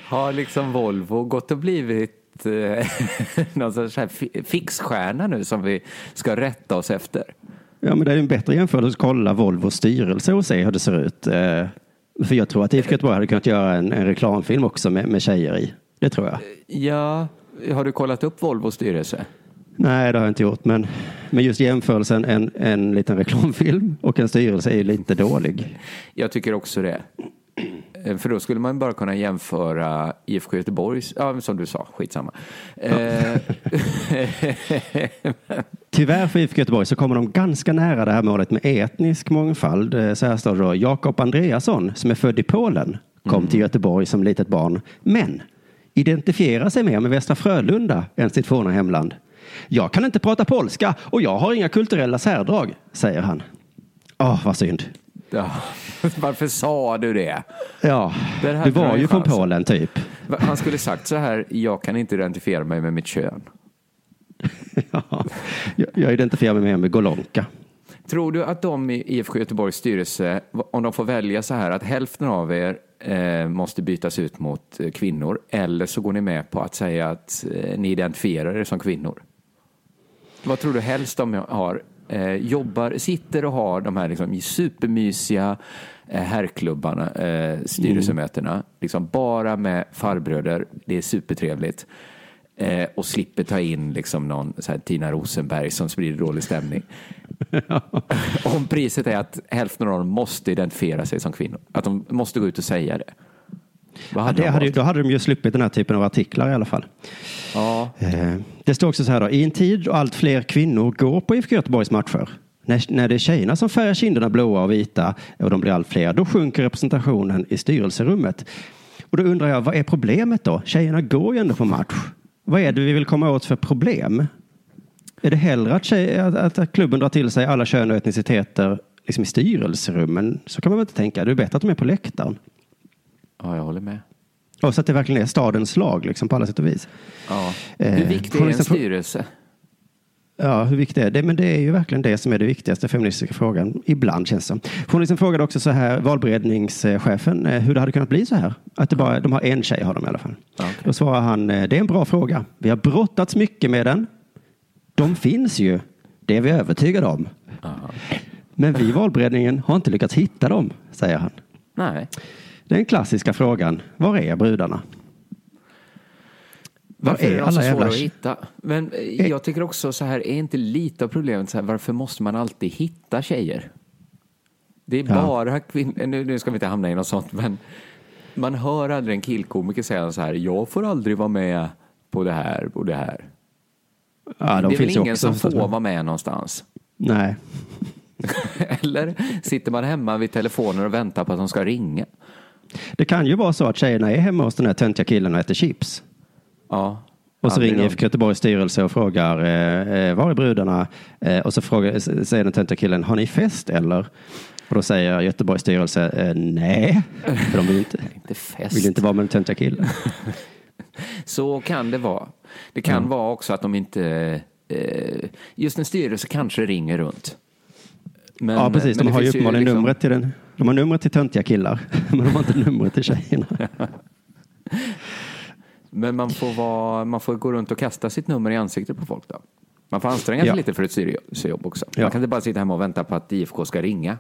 Har liksom Volvo gått och blivit eh, [LAUGHS] någon sorts här fi- fixstjärna nu som vi ska rätta oss efter? Ja, men det är en bättre jämförelse att kolla Volvos styrelse och se hur det ser ut. För jag tror att IFK Göteborg hade kunnat göra en, en reklamfilm också med, med tjejer i. Det tror jag. Ja, har du kollat upp Volvos styrelse? Nej, det har jag inte gjort. Men, men just jämförelsen en, en liten reklamfilm och en styrelse är ju lite dålig. Jag tycker också det. Eh, För då skulle man bara kunna jämföra IFK Göteborgs, ja som du sa, skitsamma. Eh, [LAUGHS] Tyvärr för IFK Göteborg så kommer de ganska nära det här målet med etnisk mångfald. Eh, Så här står det då. Jakob Andreasson som är född i Polen kom till Göteborg som litet barn. Men identifierar sig mer med Västra Frölunda än sitt forna hemland. Jag kan inte prata polska och jag har inga kulturella särdrag, säger han. Åh, vad synd. Ja, [LAUGHS] varför sa du det? Ja, du var ju från. Polen typ. Han skulle sagt så här, jag kan inte identifiera mig med mitt kön. [LAUGHS] Jag, jag identifierar mig med Golonka. Tror du att de i IFK Göteborgs styrelse, om de får välja så här att hälften av er eh, måste bytas ut mot eh, kvinnor eller så går ni med på att säga att eh, ni identifierar er som kvinnor? Vad tror du helst de har? Eh, jobbar, sitter och har de här liksom supermysiga eh, herrklubbarna, eh, styrelsemötena, liksom bara med farbröder, det är supertrevligt. Eh, och slipper ta in liksom någon så här Tina Rosenberg som sprider dålig stämning. [LAUGHS] Om priset är att hälften av dem måste identifiera sig som kvinnor. Att de måste gå ut och säga det. Vad Ja, hade det de hade, ju- då hade de ju sluppit den här typen av artiklar i alla fall. Ja, Eh, Det står också så här då. I en tid då allt fler kvinnor går på IFK Göteborgs matcher. När, när det är tjejerna som färgar kinderna blåa och vita och de blir allt fler, då sjunker representationen i styrelserummet. Och då undrar jag, vad är problemet då? Tjejerna går ju ändå på match. Vad är det vi vill komma åt för problem? Är det hellre att, tjej, att, att klubben drar till sig alla kön och etniciteter liksom i styrelserummen? Så kan man väl inte tänka. Det är bättre att de är på läktaren. Ja, jag håller med. Och så att det verkligen är stadens lag liksom, på alla sätt och vis. Ja. Eh, Hur viktig är en styrelse? Ja, hur viktigt är det? Men det är ju verkligen det som är det viktigaste feministiska frågan. Ibland känns det som. Journalisten frågade också så här, valberedningschefen, eh, hur det hade kunnat bli så här. Att det bara, de har en tjej har de i alla fall. Då svarar han, eh, det är en bra fråga. Vi har brottats mycket med den. De finns ju, det är vi övertygade om. Men vi i valberedningen har inte lyckats hitta dem, säger han. Nej. Den klassiska frågan, var är brudarna? Var Varför är de så svåra att hitta? Men eh, jag tycker också så här, är inte lite av problemet så här, varför måste man alltid hitta tjejer? Det är Ja. bara kvinnor, nu, nu ska vi inte hamna i något sånt, men man hör aldrig en killkomiker säga så här, jag får aldrig vara med på det här och det här. Ja, de det är väl ingen som får vara med någonstans? Nej. [LAUGHS] Eller sitter man hemma vid telefonen och väntar på att de ska ringa? Det kan ju vara så att tjejerna är hemma hos den här töntiga killen och äter chips. Ja. Och så ringer. IFK Göteborgs styrelse och frågar eh, eh, var är brudarna? Eh, och så frågar, säger den töntiga killen, har ni fest eller? Och då säger Göteborgs styrelse, eh, nej, för de vill inte, [LAUGHS] Inte fest. vill inte vara med den töntiga killen. [LAUGHS] Så kan det vara. Det kan vara också att de inte... Eh, just en styrelse kanske ringer runt. Men, ja, precis. men De har ju uppenbarligen liksom- numret till den. De har numret till töntiga killar, [LAUGHS] men de har inte numret till tjejerna. [LAUGHS] Men man får, vara, man får gå runt och kasta sitt nummer i ansiktet på folk då. Man får anstränga sig Ja. lite för ett styrelsejobb också. Ja. Man kan inte bara sitta hemma och vänta på att IFK ska ringa.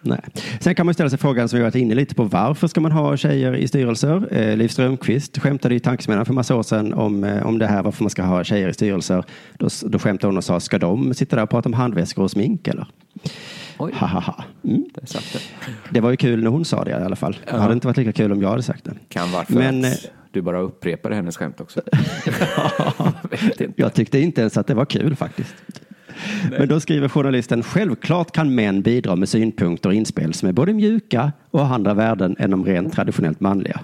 Nej. Sen kan man ställa sig frågan som vi varit inne lite på. Varför ska man ha tjejer i styrelser? Eh, Liv Strömquist skämtade i Tankesmedjan för massa år sedan om, eh, om det här varför man ska ha tjejer i styrelser. Då, då skämtade hon och sa, ska de sitta där och prata om handväskor och smink eller? Oj. Ha, ha, ha. Mm. Det. Det var ju kul när hon sa det i alla fall. Det hade inte varit lika kul om jag hade sagt det. Kan vara för Men, eh, att du bara upprepade hennes skämt också. [LAUGHS] Jag tyckte inte ens att det var kul faktiskt. Men då skriver journalisten, självklart kan män bidra med synpunkter och inspel som är både mjuka och har andra värden än de rent traditionellt manliga.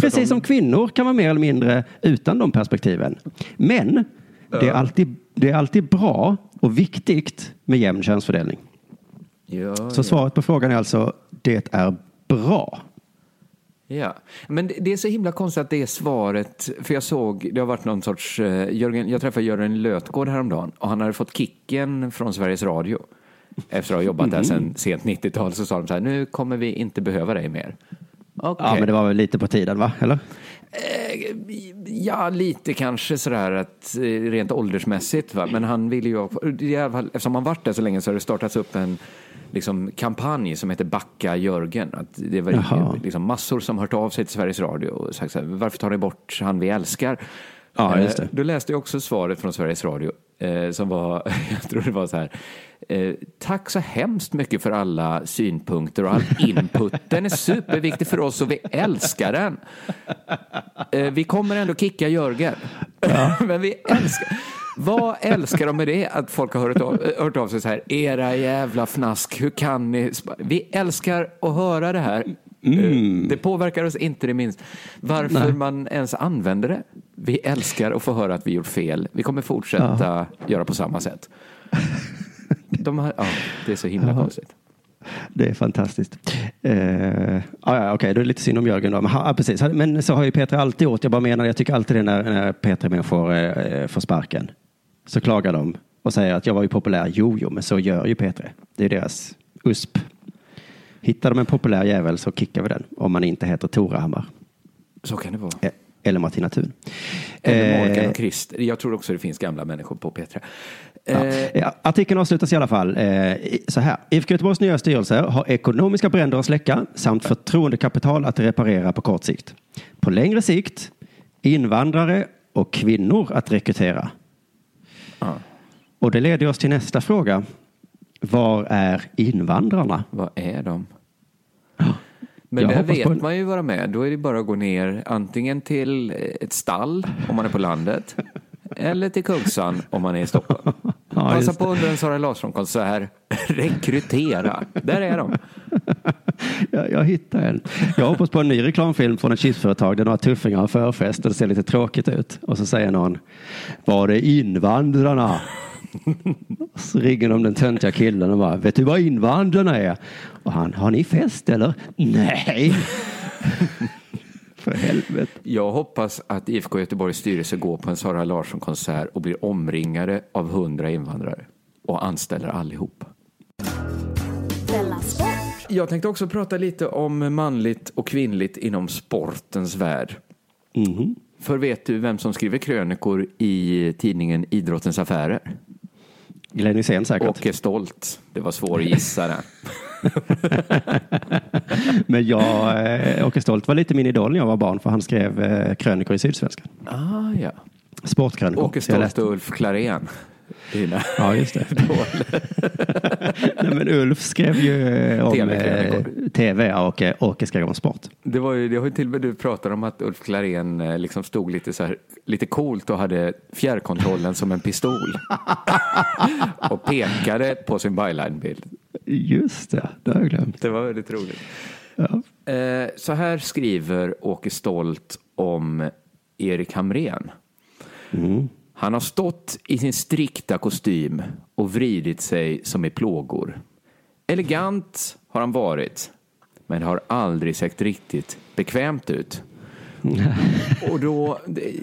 Precis som kvinnor kan vara mer eller mindre utan de perspektiven. Men det är alltid, det är alltid bra och viktigt med jämn könsfördelning. Ja, Så ja. svaret på frågan är alltså, det är bra. Ja, men det- är så himla konstigt att det är svaret, för jag såg, det har varit någon sorts, eh, Jörgen, jag träffade Jörgen Lötgård häromdagen och han hade fått kicken från Sveriges Radio. Efter att ha jobbat där sedan sent 90-tal så sa de så här, nu kommer vi inte behöva dig mer. Okej. Ja, men det var väl lite på tiden, va? Eller? Eh, Ja, lite kanske sådär att eh, rent åldersmässigt. Va? Men han ville ju, ha- i alla fall, eftersom han varit där så länge så har det startats upp en liksom, kampanj som heter Backa Jörgen. Att det var Jaha. liksom, massor som hört av sig till Sveriges Radio och sagt så här, varför tar ni bort han vi älskar? Ja, just det. Eh, Då läste jag också svaret från Sveriges Radio eh, som var, [LAUGHS] jag tror det var så här, eh, tack så hemskt mycket för alla synpunkter och all [LAUGHS] input. Den är superviktig för oss och vi älskar den. Eh, vi kommer ändå kicka Jörgen. [LAUGHS] Men vi älskar... Vad älskar de med det? Att folk har hört av, eh, hört av sig så här, era jävla fnask, hur kan ni? sp-" Vi älskar att höra det här. Eh, Det påverkar oss inte det minst. Varför Nej. man ens använder det. Vi älskar att få höra att vi gjort fel. Vi kommer fortsätta göra på samma sätt. [LAUGHS] De har, ja, det är så himla konstigt. Det är fantastiskt. Eh, ja, ja, Okej, då är det lite synd om Jörgen. Då. Men, ha, ja, precis. Men så har ju Petra alltid gjort. Jag bara menar, jag tycker alltid det när, när Petra-människor eh, får sparken. Så klagar de och säger att jag var ju populär. Jo, jo, men så gör ju Petra. Det är deras USP. Hittar de en populär jävel så kickar vi den. Om man inte heter Torahammar. Så kan det vara. Eh, Eller Martina Thun. Eller Eh, Morgan och Christer. Jag tror också det finns gamla människor på Petra. Ja. Eh, Artikeln avslutas i alla fall så här. IFK Göteborgs nya styrelse har ekonomiska bränder att släcka samt förtroendekapital att reparera på kort sikt. På längre sikt invandrare och kvinnor att rekrytera. Och det leder oss till nästa fråga. Var är invandrarna? Vad är de? Men Jag där vet på man ju vara med. Då är det bara att gå ner antingen till ett stall om man är på landet [LAUGHS] eller till Kungsan om man är i Stockholm. [LAUGHS] Passa just på under en Sara Larsson-konsert. Rekrytera. Där är de. [LAUGHS] Jag, jag hittar en. Jag hoppas på en ny reklamfilm från ett chipsföretag där några tuffingar har förfest och det ser lite tråkigt ut. Och så säger någon, var det invandrarna? Så ringer de den töntiga killen och bara, vet du vad invandrarna är? Och han, har ni fest eller? Nej. För helvete. Jag hoppas att IFK Göteborgs styrelse går på en Sara Larsson-konsert och blir omringade av hundra invandrare och anställer allihop. Jag tänkte också prata lite om manligt och kvinnligt inom sportens värld. För vet du vem som skriver krönikor i tidningen Idrottens Affärer? Glenn Hysén säkert. Åke Stolt. Det var svår att gissa det. [LAUGHS] Men jag, eh, Åke Stolt var lite min idol när jag var barn för han skrev eh, krönikor i Sydsvenskan. Ah, ja. Sportkrönikor. Åke Stolt och Ulf Klarén. Dina Ja, just det. [LAUGHS] [LAUGHS] Nej, men Ulf skrev ju eh, om TV-krönikor. eh, tv och eh, Åke skrev om sport. Det var ju, det har ju till och med du pratar om att Ulf Klarén eh, liksom stod lite så här, lite coolt och hade fjärrkontrollen som en pistol. [LAUGHS] och pekade på sin byline-bild. Just det, det har jag glömt. Det var väldigt roligt. Ja. Eh, så här skriver Åke Stolt om Erik Hamrén. Mm. Han har stått i sin strikta kostym och vridit sig som i plågor. Elegant har han varit, men har aldrig sett riktigt bekvämt ut. [LAUGHS] Och då,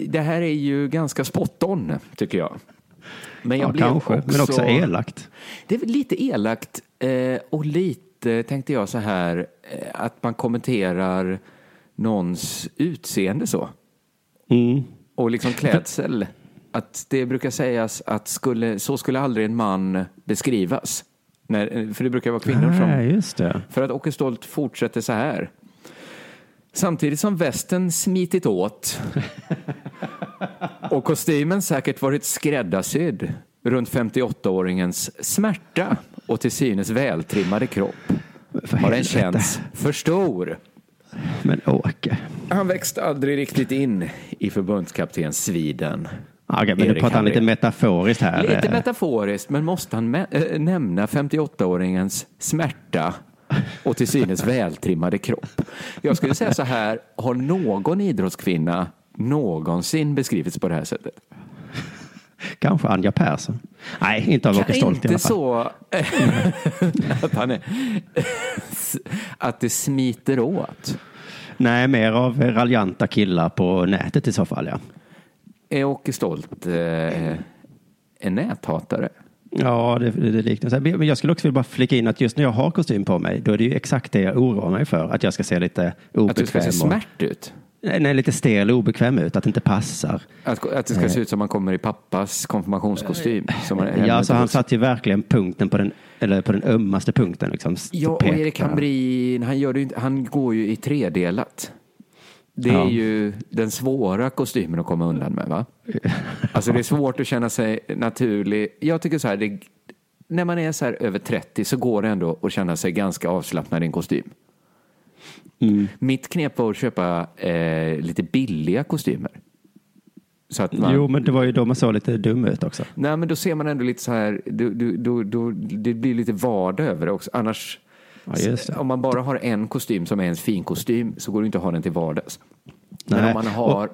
det, här är ju ganska spot on, tycker jag. Men jag Ja, blev kanske, men också elakt. Det är lite elakt eh, och lite, tänkte jag så här, eh, att man kommenterar någons utseende så. Mm. Och liksom klädsel. Att det brukar sägas att skulle, så skulle aldrig en man beskrivas. När, för det brukar vara kvinnor som... Nej, det. För att Åke Stolt fortsätter så här. Samtidigt som västen smitit åt [LAUGHS] och kostymen säkert varit skräddarsydd runt 58-åringens smärta och till synes vältrimmade kropp har den känts för stor. Men Åke. Han växte aldrig riktigt in i förbundskapten Sweden. Okej, men nu Erik pratar han lite metaforiskt här. Lite metaforiskt, men måste han äh, nämna 58-åringens smärta och till synes [LAUGHS] vältrimmade kropp? Jag skulle säga så här, har någon idrottskvinna någonsin beskrivits på det här sättet? Kanske Anja Persson. Nej, inte av Åke Stolt i alla inte fall. så [LAUGHS] att, han är, att det smiter åt. Nej, mer av raljanta killar på nätet i så fall, ja. Är Åke Stolt eh, en näthatare? Ja, det, det, det liknar. Men jag skulle också vilja bara flika in att just när jag har kostym på mig, då är det ju exakt det jag oroar mig för. Att jag ska se lite obekväm Att du ska se smärt ut? Nej, nej, lite stel och obekväm ut, att det inte passar. Att, att det ska Eh. se ut som man kommer i pappas konfirmationskostym. Man, Ja, så han satt ju verkligen punkten på den, eller på den ömmaste punkten. Liksom, Ja, och. Erik Hamrin, han, gör det, han går ju i tredelat. Det är Ja. ju den svåra kostymen att komma undan med, va? [LAUGHS] Alltså det är svårt att känna sig naturlig. Jag tycker så här, det, när man är så här över 30 så går det ändå att känna sig ganska avslappnad i en kostym. Mm. Mitt knep var att köpa eh, lite billiga kostymer. Så att man, Jo, men det var ju då man såg lite dum ut också. Nej, men då ser man ändå lite så här, då, då, då, då, det blir lite vardag över det också. Annars, Ja, om man bara har en kostym som är ens finkostym så går det inte att ha den till vardags. Men Nej. om man har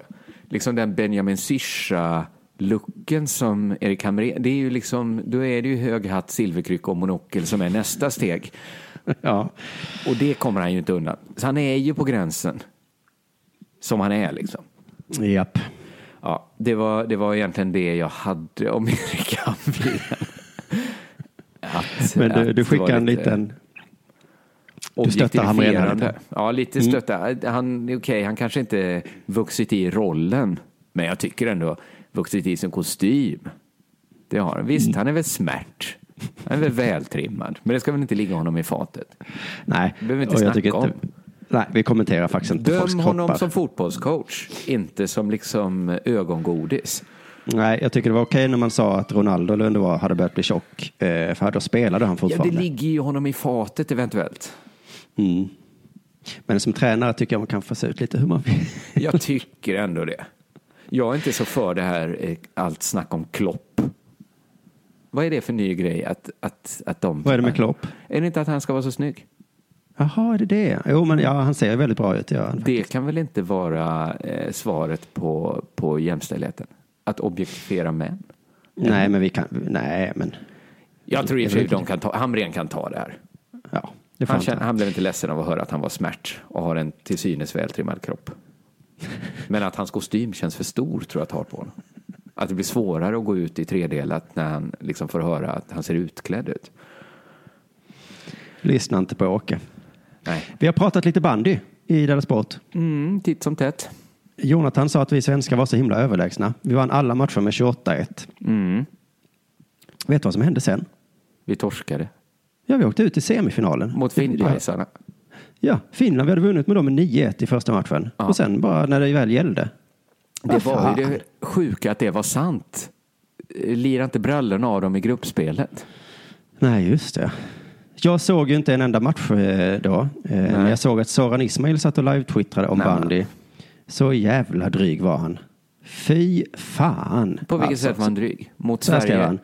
liksom den Benjamin Syrsa-looken som Erik Hamrén, det är ju liksom, då är det ju hög hatt, silverkrycka och monokel som är nästa steg. [LAUGHS] Ja. Och det kommer han ju inte undan. Så han är ju på gränsen. Som han är liksom. Japp. Ja, det var, det var egentligen det jag hade om [LAUGHS] Erik Hamrén. Att- Men du, du skickar en lite liten... Du stöttar lite. Ja, lite Mm. stötta. Han, okej, han kanske inte vuxit i rollen, men jag tycker ändå vuxit i sin kostym. Det har han. Visst, Mm. han är väl smärt. Han är väl vältrimmad, men det ska väl inte ligga honom i fatet. Nej, Det behöver vi inte snacka tycker om. inte... Nej, vi kommenterar faktiskt inte folks Döm honom kroppar. som fotbollscoach, inte som liksom ögongodis. Nej, jag tycker det var okej när man sa att Ronaldo eller vem det var hade börjat bli tjock. Eh, För då spelade han Ja, fortfarande. det ligger ju honom i fatet eventuellt. Mm. Men som tränare tycker jag man kan få se ut lite hur man vill. [LAUGHS] Jag tycker ändå det. Jag är inte så för det här eh, allt snack om Klopp. Vad är det för ny grej att, att, att de... Vad är det med Klopp? Är det inte att han ska vara så snygg? Jaha, är det det? Jo, men ja, han ser väldigt bra ut. Ja. Det kan väl inte vara eh, svaret på, på jämställdheten? Att objektifiera män? Nej, men vi kan... Nej, men... Jag tror i och för sig de kan ta, Hamrén kan ta det här. Ja, Han, ta. han blev inte ledsen av att höra att han var smärt och har en till synes vältrimmad kropp. [LAUGHS] Men att hans kostym känns för stor tror jag tar på honom. Att det blir svårare att gå ut i tredelat när han liksom får höra att han ser utklädd ut. Lyssna inte på Åke. Nej. Vi har pratat lite bandy i Della Sport. Mm, titt som tätt. Jonathan sa att vi svenskar var så himla överlägsna. Vi vann alla matcher med 28-1. Mm. Vet du vad som hände sen? Vi torskade. Ja, vi åkte ut i semifinalen. Mot finnpajsarna. Ja, Finland, vi hade vunnit med dem med 9-1 i första matchen. Och sen bara när det väl gällde. Det Vad var ju det sjuka att det var sant. Lirar inte brallorna av dem i gruppspelet? Nej, just det. Jag såg ju inte en enda match eh, då. Eh, Men jag såg att Soran Ismail satt och live-twittrade om Nej, bandy. Så jävla dryg var han. Fy fan. På vilket Alltså, sätt var han dryg? Mot Sverige?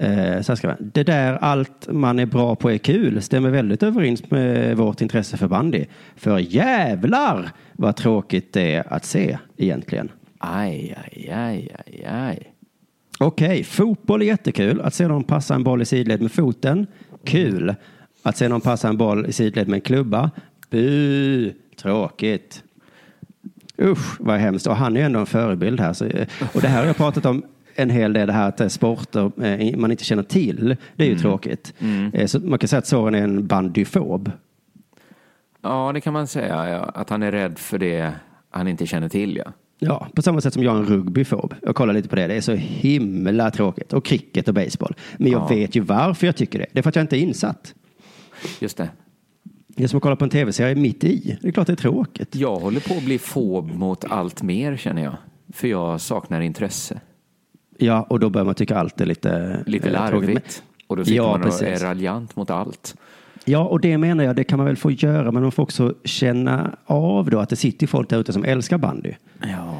Eh, så här skrev han. Det där allt man är bra på är kul stämmer väldigt överens med vårt intresse för bandy. För jävlar vad tråkigt det är att se egentligen. Aj, aj, aj, aj, aj. Okej, fotboll är jättekul. Att se någon passa en boll i sidled med foten, kul. Att se någon passa en boll i sidled med en klubba, bu, tråkigt. Usch, vad hemskt. Och han är ju ändå en förebild här. Så, och det här har jag pratat om en hel del, det här att eh, sporter eh, man inte känner till. Det är ju tråkigt. Eh, Så man kan säga att Soran är en bandyfob. Ja, det kan man säga. Ja. Att han är rädd för det han inte känner till. Ja. Ja, på samma sätt som jag är en rugbyfob. Jag kollar lite på det. Det är så himla tråkigt. Och cricket och baseball. Men jag Ja. vet ju varför jag tycker det. Det är för att jag inte är insatt. Just det. Det är som att kolla på en tv-serie mitt i. Det är klart det är tråkigt. Jag håller på att bli fob mot allt mer känner jag. För jag saknar intresse. Ja, och då börjar man tycka allt är lite, Lite eh, larvigt. Och då sitter Ja, man och precis. är raljant mot allt. Ja, och det menar jag, det kan man väl få göra, men man får också känna av då att det sitter folk där ute som älskar bandy. Ja.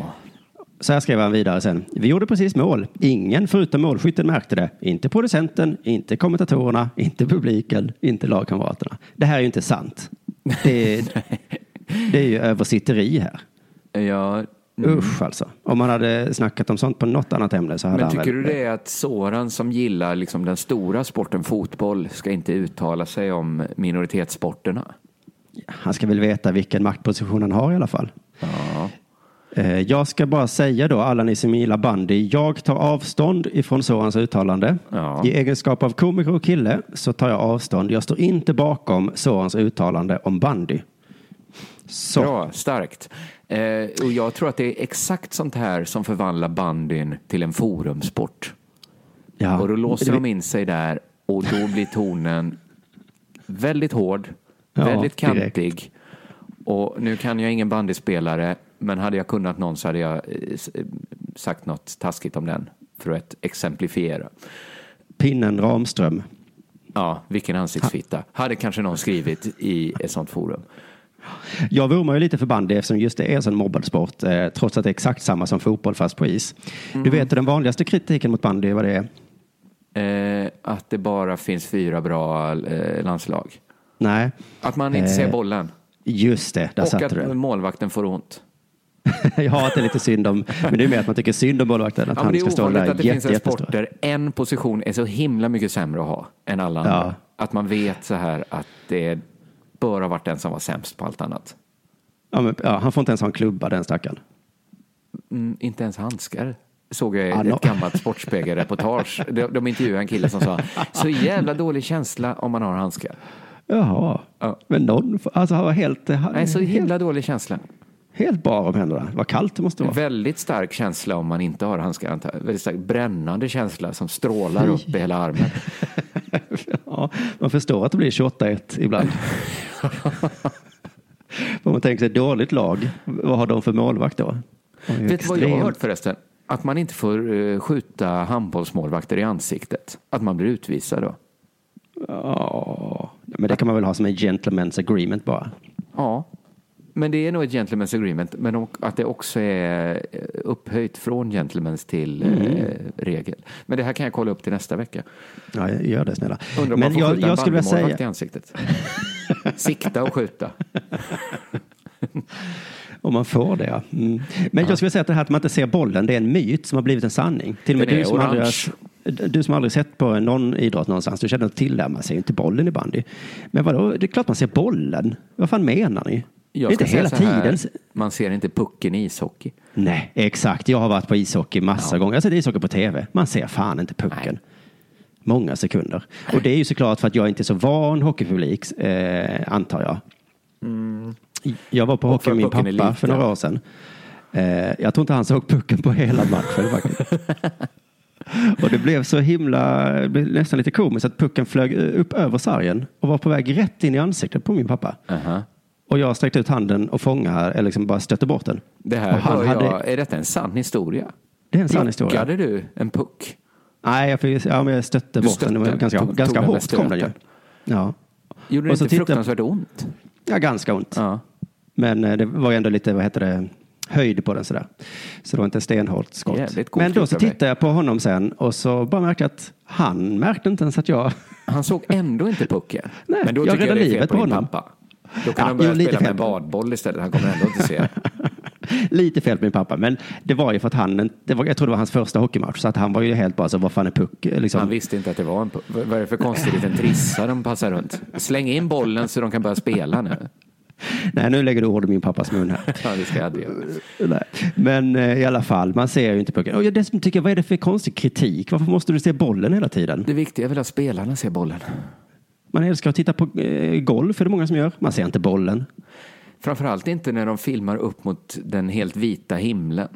Så här skrev han vidare sen. Vi gjorde precis mål. Ingen förutom målskytten märkte det. Inte producenten, inte kommentatorerna, inte publiken, inte lagkamraterna. Det här är ju inte sant. Det är, [LAUGHS] det är ju översitteri här. Ja, Usch alltså. Om man hade snackat om sånt på något annat ämne så hade Men han tycker väl... du det är att Soran som gillar liksom den stora sporten fotboll ska inte uttala sig om minoritetssporterna? Han ska väl veta vilken maktposition han har i alla fall. Ja. Eh, Jag ska bara säga då, alla ni som gillar bandy, jag tar avstånd ifrån Sorans uttalande. Ja. I egenskap av komiker och kille så tar jag avstånd. Jag står inte bakom Sorans uttalande om bandy. Så. Bra, starkt. Eh, och jag tror att det är exakt sånt här som förvandlar bandyn till en forumsport. Ja. Och då låser de in sig där och då blir tonen väldigt hård, Ja, väldigt direkt. kantig. Och nu kan jag ingen bandyspelare, men hade jag kunnat någon så hade jag eh, eh, sagt något taskigt om den för att exemplifiera. Pinnen Ramström. Ja, vilken ansiktsfitta. Hade kanske någon skrivit i ett sånt forum. Jag vurmar ju lite för bandy eftersom just det är en sån mobbad sport, eh, trots att det är exakt samma som fotboll fast på is. Mm. Du vet den vanligaste kritiken mot bandy, vad det är? Eh, att det bara finns fyra bra eh, landslag. Nej. Att man inte ser Eh, bollen. Just det, där och satte att du den. målvakten får ont. [LAUGHS] Jag har att det är lite synd om, men det är mer att man tycker synd om målvakten, att Ja, han det ska är stå ovanligt där att det finns jätte, en jättestor. sport där en position är så himla mycket sämre att ha än alla andra. Ja. Att man vet så här att det bör ha varit den som var sämst på allt annat. Ja, men, ja, han får inte ens ha en klubba den stackaren. Mm, inte ens handskar såg jag i Ja, ett no. gammalt Sportspegelreportage. [LAUGHS] De, de intervjuade en kille som sa så jävla dålig känsla om man har handskar. Jaha, men någon, alltså han var helt, han, Nej, så helt, himla dålig känsla. helt bar om händerna. Vad kallt det måste vara. Väldigt stark känsla om man inte har handskar. Väldigt stark brännande känsla som strålar upp i hela armen. [LAUGHS] Ja, man förstår att det blir 28-1 ibland. [LAUGHS] Om [LAUGHS] man tänker sig ett dåligt lag, vad har de för målvakt då? Vet du vad jag har hört förresten? Att man inte får eh, skjuta handbollsmålvakter i ansiktet. Att man blir utvisad då. Ja, men det kan man väl ha som en gentleman's agreement bara. Ja, men det är nog ett gentleman's agreement. Men att det också är eh, upphöjt från gentleman's till eh, Mm. regel. Men det här kan jag kolla upp till nästa vecka. Ja, gör det snälla. Undrar om man Men får jag, skjuta jag skulle vilja bandymålvakt i säga, ansiktet. Sikta och skjuta. [LAUGHS] om man får det ja. Mm. Men jag skulle säga att det här att man inte ser bollen, det är en myt som har blivit en sanning. Till och med du som, aldrig du som aldrig sett på någon idrott någonstans, du känner till det, man ser ju inte bollen i bandy. Men vadå, det är klart man ser bollen. Vad fan menar ni? Jag inte hela tiden. Man ser inte pucken i ishockey. Nej, exakt. Jag har varit på ishockey massa gånger. Jag har sett ishockey på tv. Man ser fan inte pucken. Många sekunder. Och det är ju såklart för att jag inte är så van hockeypublik, eh, antar jag. Jag var på hockey med min pappa för några år sedan. Eh, jag tror inte han såg pucken på hela matchen faktiskt. [LAUGHS] Och det blev så himla, blev nästan lite komiskt att pucken flög upp över sargen och var på väg rätt in i ansiktet på min pappa. Och jag sträckte ut handen och fångade, eller liksom bara stötte bort den. Det Och här han hade- jag, är detta en sann historia? Det är en sann historia. Blockade du en puck? Nej, jag, fick, ja, men jag stötte Du bort den. Det var ganska, tog- ganska tog hårt kom den ju. Ja. Gjorde det inte tittade- fruktansvärt ont? ja, ganska ont. Men eh, det var ändå lite, vad heter det, höjd på den sådär. Så det var inte stenhårt skott. Jävligt Men då så tittade jag på honom sen och så bara märkte jag att han märkte inte ens att jag... Han såg ändå inte pucken. Nej, Men då jag räddade livet på på honom. pappa. Då kan Ja, han börja jo, spela med badboll istället. Han kommer ändå inte se. [LAUGHS] Lite fel på min pappa, men det var ju för att han, det var, jag tror det var hans första hockeymatch, så att han var ju helt bara så, vad fan är puck? Liksom. Han visste inte att det var en puck. Vad är det för konstig liten trissa de passar runt? Släng in bollen så de kan börja spela nu. [LAUGHS] Nej, nu lägger du ord i min pappas mun här. Ja, det ska jag. [LAUGHS] Nej. Men eh, i alla fall, man ser ju inte pucken. Och jag dessutom tycker, vad är det för konstig kritik? Varför måste du se bollen hela tiden? Det viktiga är väl att spelarna ser bollen. Man älskar att titta på eh, golf, är det många som gör. Man ser inte bollen. Framförallt inte när de filmar upp mot den helt vita himlen.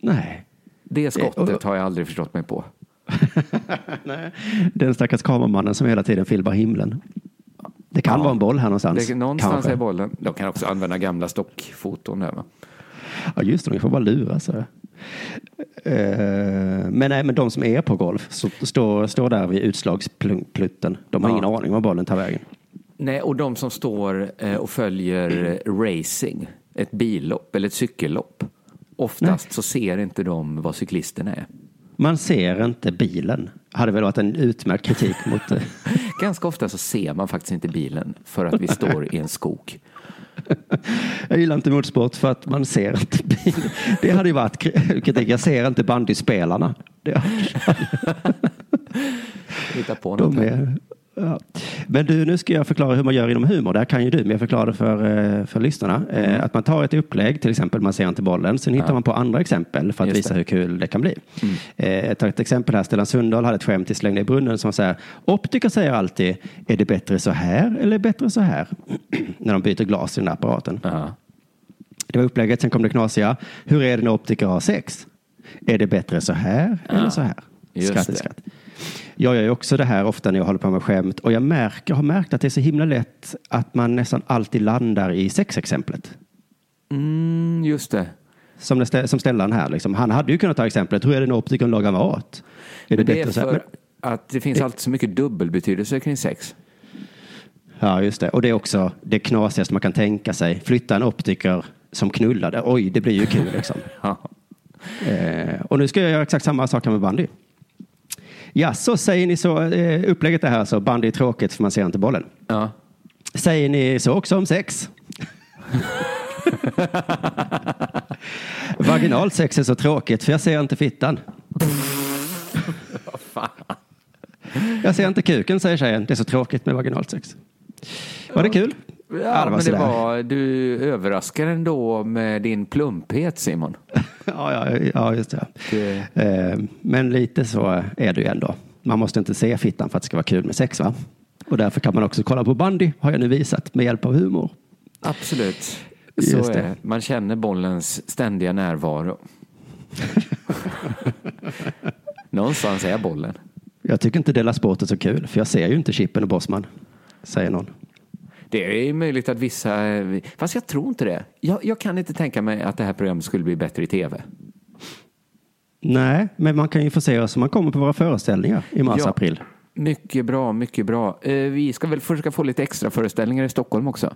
Nej. Det skottet har jag aldrig förstått mig på. [LAUGHS] Nej. Den stackars kameramannen som hela tiden filmar himlen. Det kan Ja. vara en boll här någonstans. Det, någonstans Kanske. är bollen. De kan också använda gamla stockfoton där va? Ja, just det, de får bara lura sig. Eh, men nej, men de som är på golf så står, står där vid utslagsplutten. De har Ja. ingen aning var bollen tar vägen. Nej, och de som står eh, och följer eh, racing, ett billopp eller ett cykellopp. Oftast så ser inte de vad cyklisterna är. Man ser inte bilen. Hade väl varit en utmärkt kritik mot det. [LAUGHS] Ganska ofta så ser man faktiskt inte bilen för att vi [LAUGHS] står i en skog. [LAUGHS] Jag gillar inte motorsport för att man ser inte bilen. Det hade ju varit kri- [LAUGHS] kritik. Jag ser inte bandyspelarna. [LAUGHS] Hitta på något. De är, ja. Men du, nu ska jag förklara hur man gör inom humor. Det här kan ju du, men jag förklarar det för, eh, för lyssnarna. Eh, Att man tar ett upplägg, till exempel man ser inte bollen. Sen hittar Ja. man på andra exempel för att Just visa det. hur kul det kan bli. Mm. Eh, Jag tar ett exempel här. Stellan Sundahl hade ett skämt i Släng i brunnen som säger Optiker säger alltid, är det bättre så här eller bättre så här? [CLEARS THROAT] när de byter glas i den där apparaten. Det var upplägget, sen kom det knasiga. Hur är det när optiker har sex? Är det bättre så här eller så här? just Skratt i det. Jag gör ju också det här ofta när jag håller på med skämt och jag märker, har märkt att det är så himla lätt att man nästan alltid landar i sexexemplet. Mm, just det. Som, det, som Stellan här, liksom. han hade ju kunnat ta exemplet, hur är det när optikern lagar mat? Är Men det är bättre så för att det finns alltid så mycket dubbelbetydelse kring sex. Ja, just det. Och det är också det knasigaste man kan tänka sig. Flytta en optiker som knullade. Oj, det blir ju kul liksom. [LAUGHS] eh, och nu ska jag göra exakt samma sak med bandy. Ja, så säger ni så. Eh, upplägget är här så. Bandy är tråkigt för man ser inte bollen. Ja. Säger ni så också om sex? [LAUGHS] Vaginalt sex är så tråkigt för jag ser inte fittan. Jag ser inte kuken, säger tjejen. Det är så tråkigt med vaginalt sex. Var det kul? Ja, det men det var, du överraskar ändå med din plumphet Simon. [LAUGHS] Ja, ja, ja just det. Eh, Men lite så är det ju ändå. Man måste inte se fittan för att det ska vara kul med sex, va? Och därför kan man också kolla på bandy, har jag nu visat, med hjälp av humor. Absolut. Så Just är det. det. Man känner bollens ständiga närvaro. [LAUGHS] Någonstans är bollen. Jag tycker inte Dela Sport är så kul, för jag ser ju inte Chippen och Bosman, säger någon. Det är möjligt att vissa, fast jag tror inte det. Jag, jag kan inte tänka mig att det här programmet skulle bli bättre i tv. Nej, men man kan ju få se oss man kommer på våra föreställningar i mars, Ja. Mycket bra, mycket bra. Eh, Vi ska väl försöka få lite extra föreställningar i Stockholm också.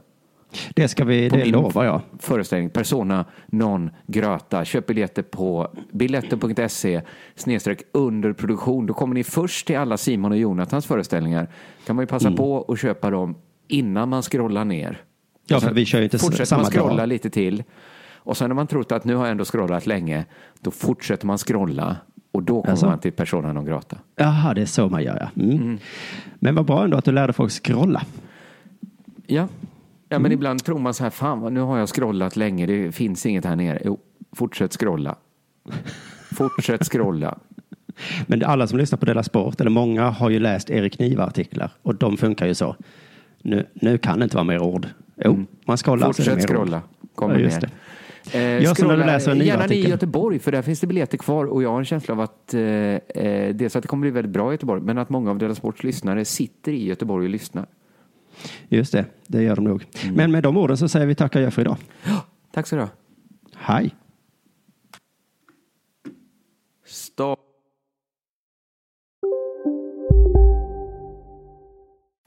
Det ska vi, På det lovar jag. Föreställning Persona non grata. Köp biljetter på biletter.se snedstreck underproduktion. Då kommer ni först till alla Simon och Jonathans föreställningar. kan man ju passa Mm. på att köpa dem innan man scrollar ner. Ja, för vi kör ju inte Fortsätter samma man scrolla dag. lite till och sen när man trott att nu har jag ändå scrollat länge, då fortsätter man scrolla och då kommer Jaså? man till Persona non grata. Jaha, det är så man gör, ja. Mm. Men vad bra ändå att du lärde folk scrolla. Ja, ja Mm. men ibland tror man så här, fan nu har jag scrollat länge, det finns inget här nere. Jo, fortsätt scrolla. Fortsätt scrolla. [LAUGHS] Men alla som lyssnar på Dela Sport, eller många, har ju läst Erik Niva-artiklar och de funkar ju så. Nu, nu kan det inte vara mer ord. Jo, man scrollar. Mm. Fortsätt scrolla. Kommer ja, mer. Eh, som du scrolla läser en Gärna ni i. Göteborg, för där finns det biljetter kvar och jag har en känsla av att eh, eh, dels att det kommer bli väldigt bra i Göteborg, men att många av Dela Sports lyssnare sitter i Göteborg och lyssnar. Just det, det gör de nog. Mm. Men med de orden så säger vi tack och adjö för idag. Tack så du ha. Hej. Stopp.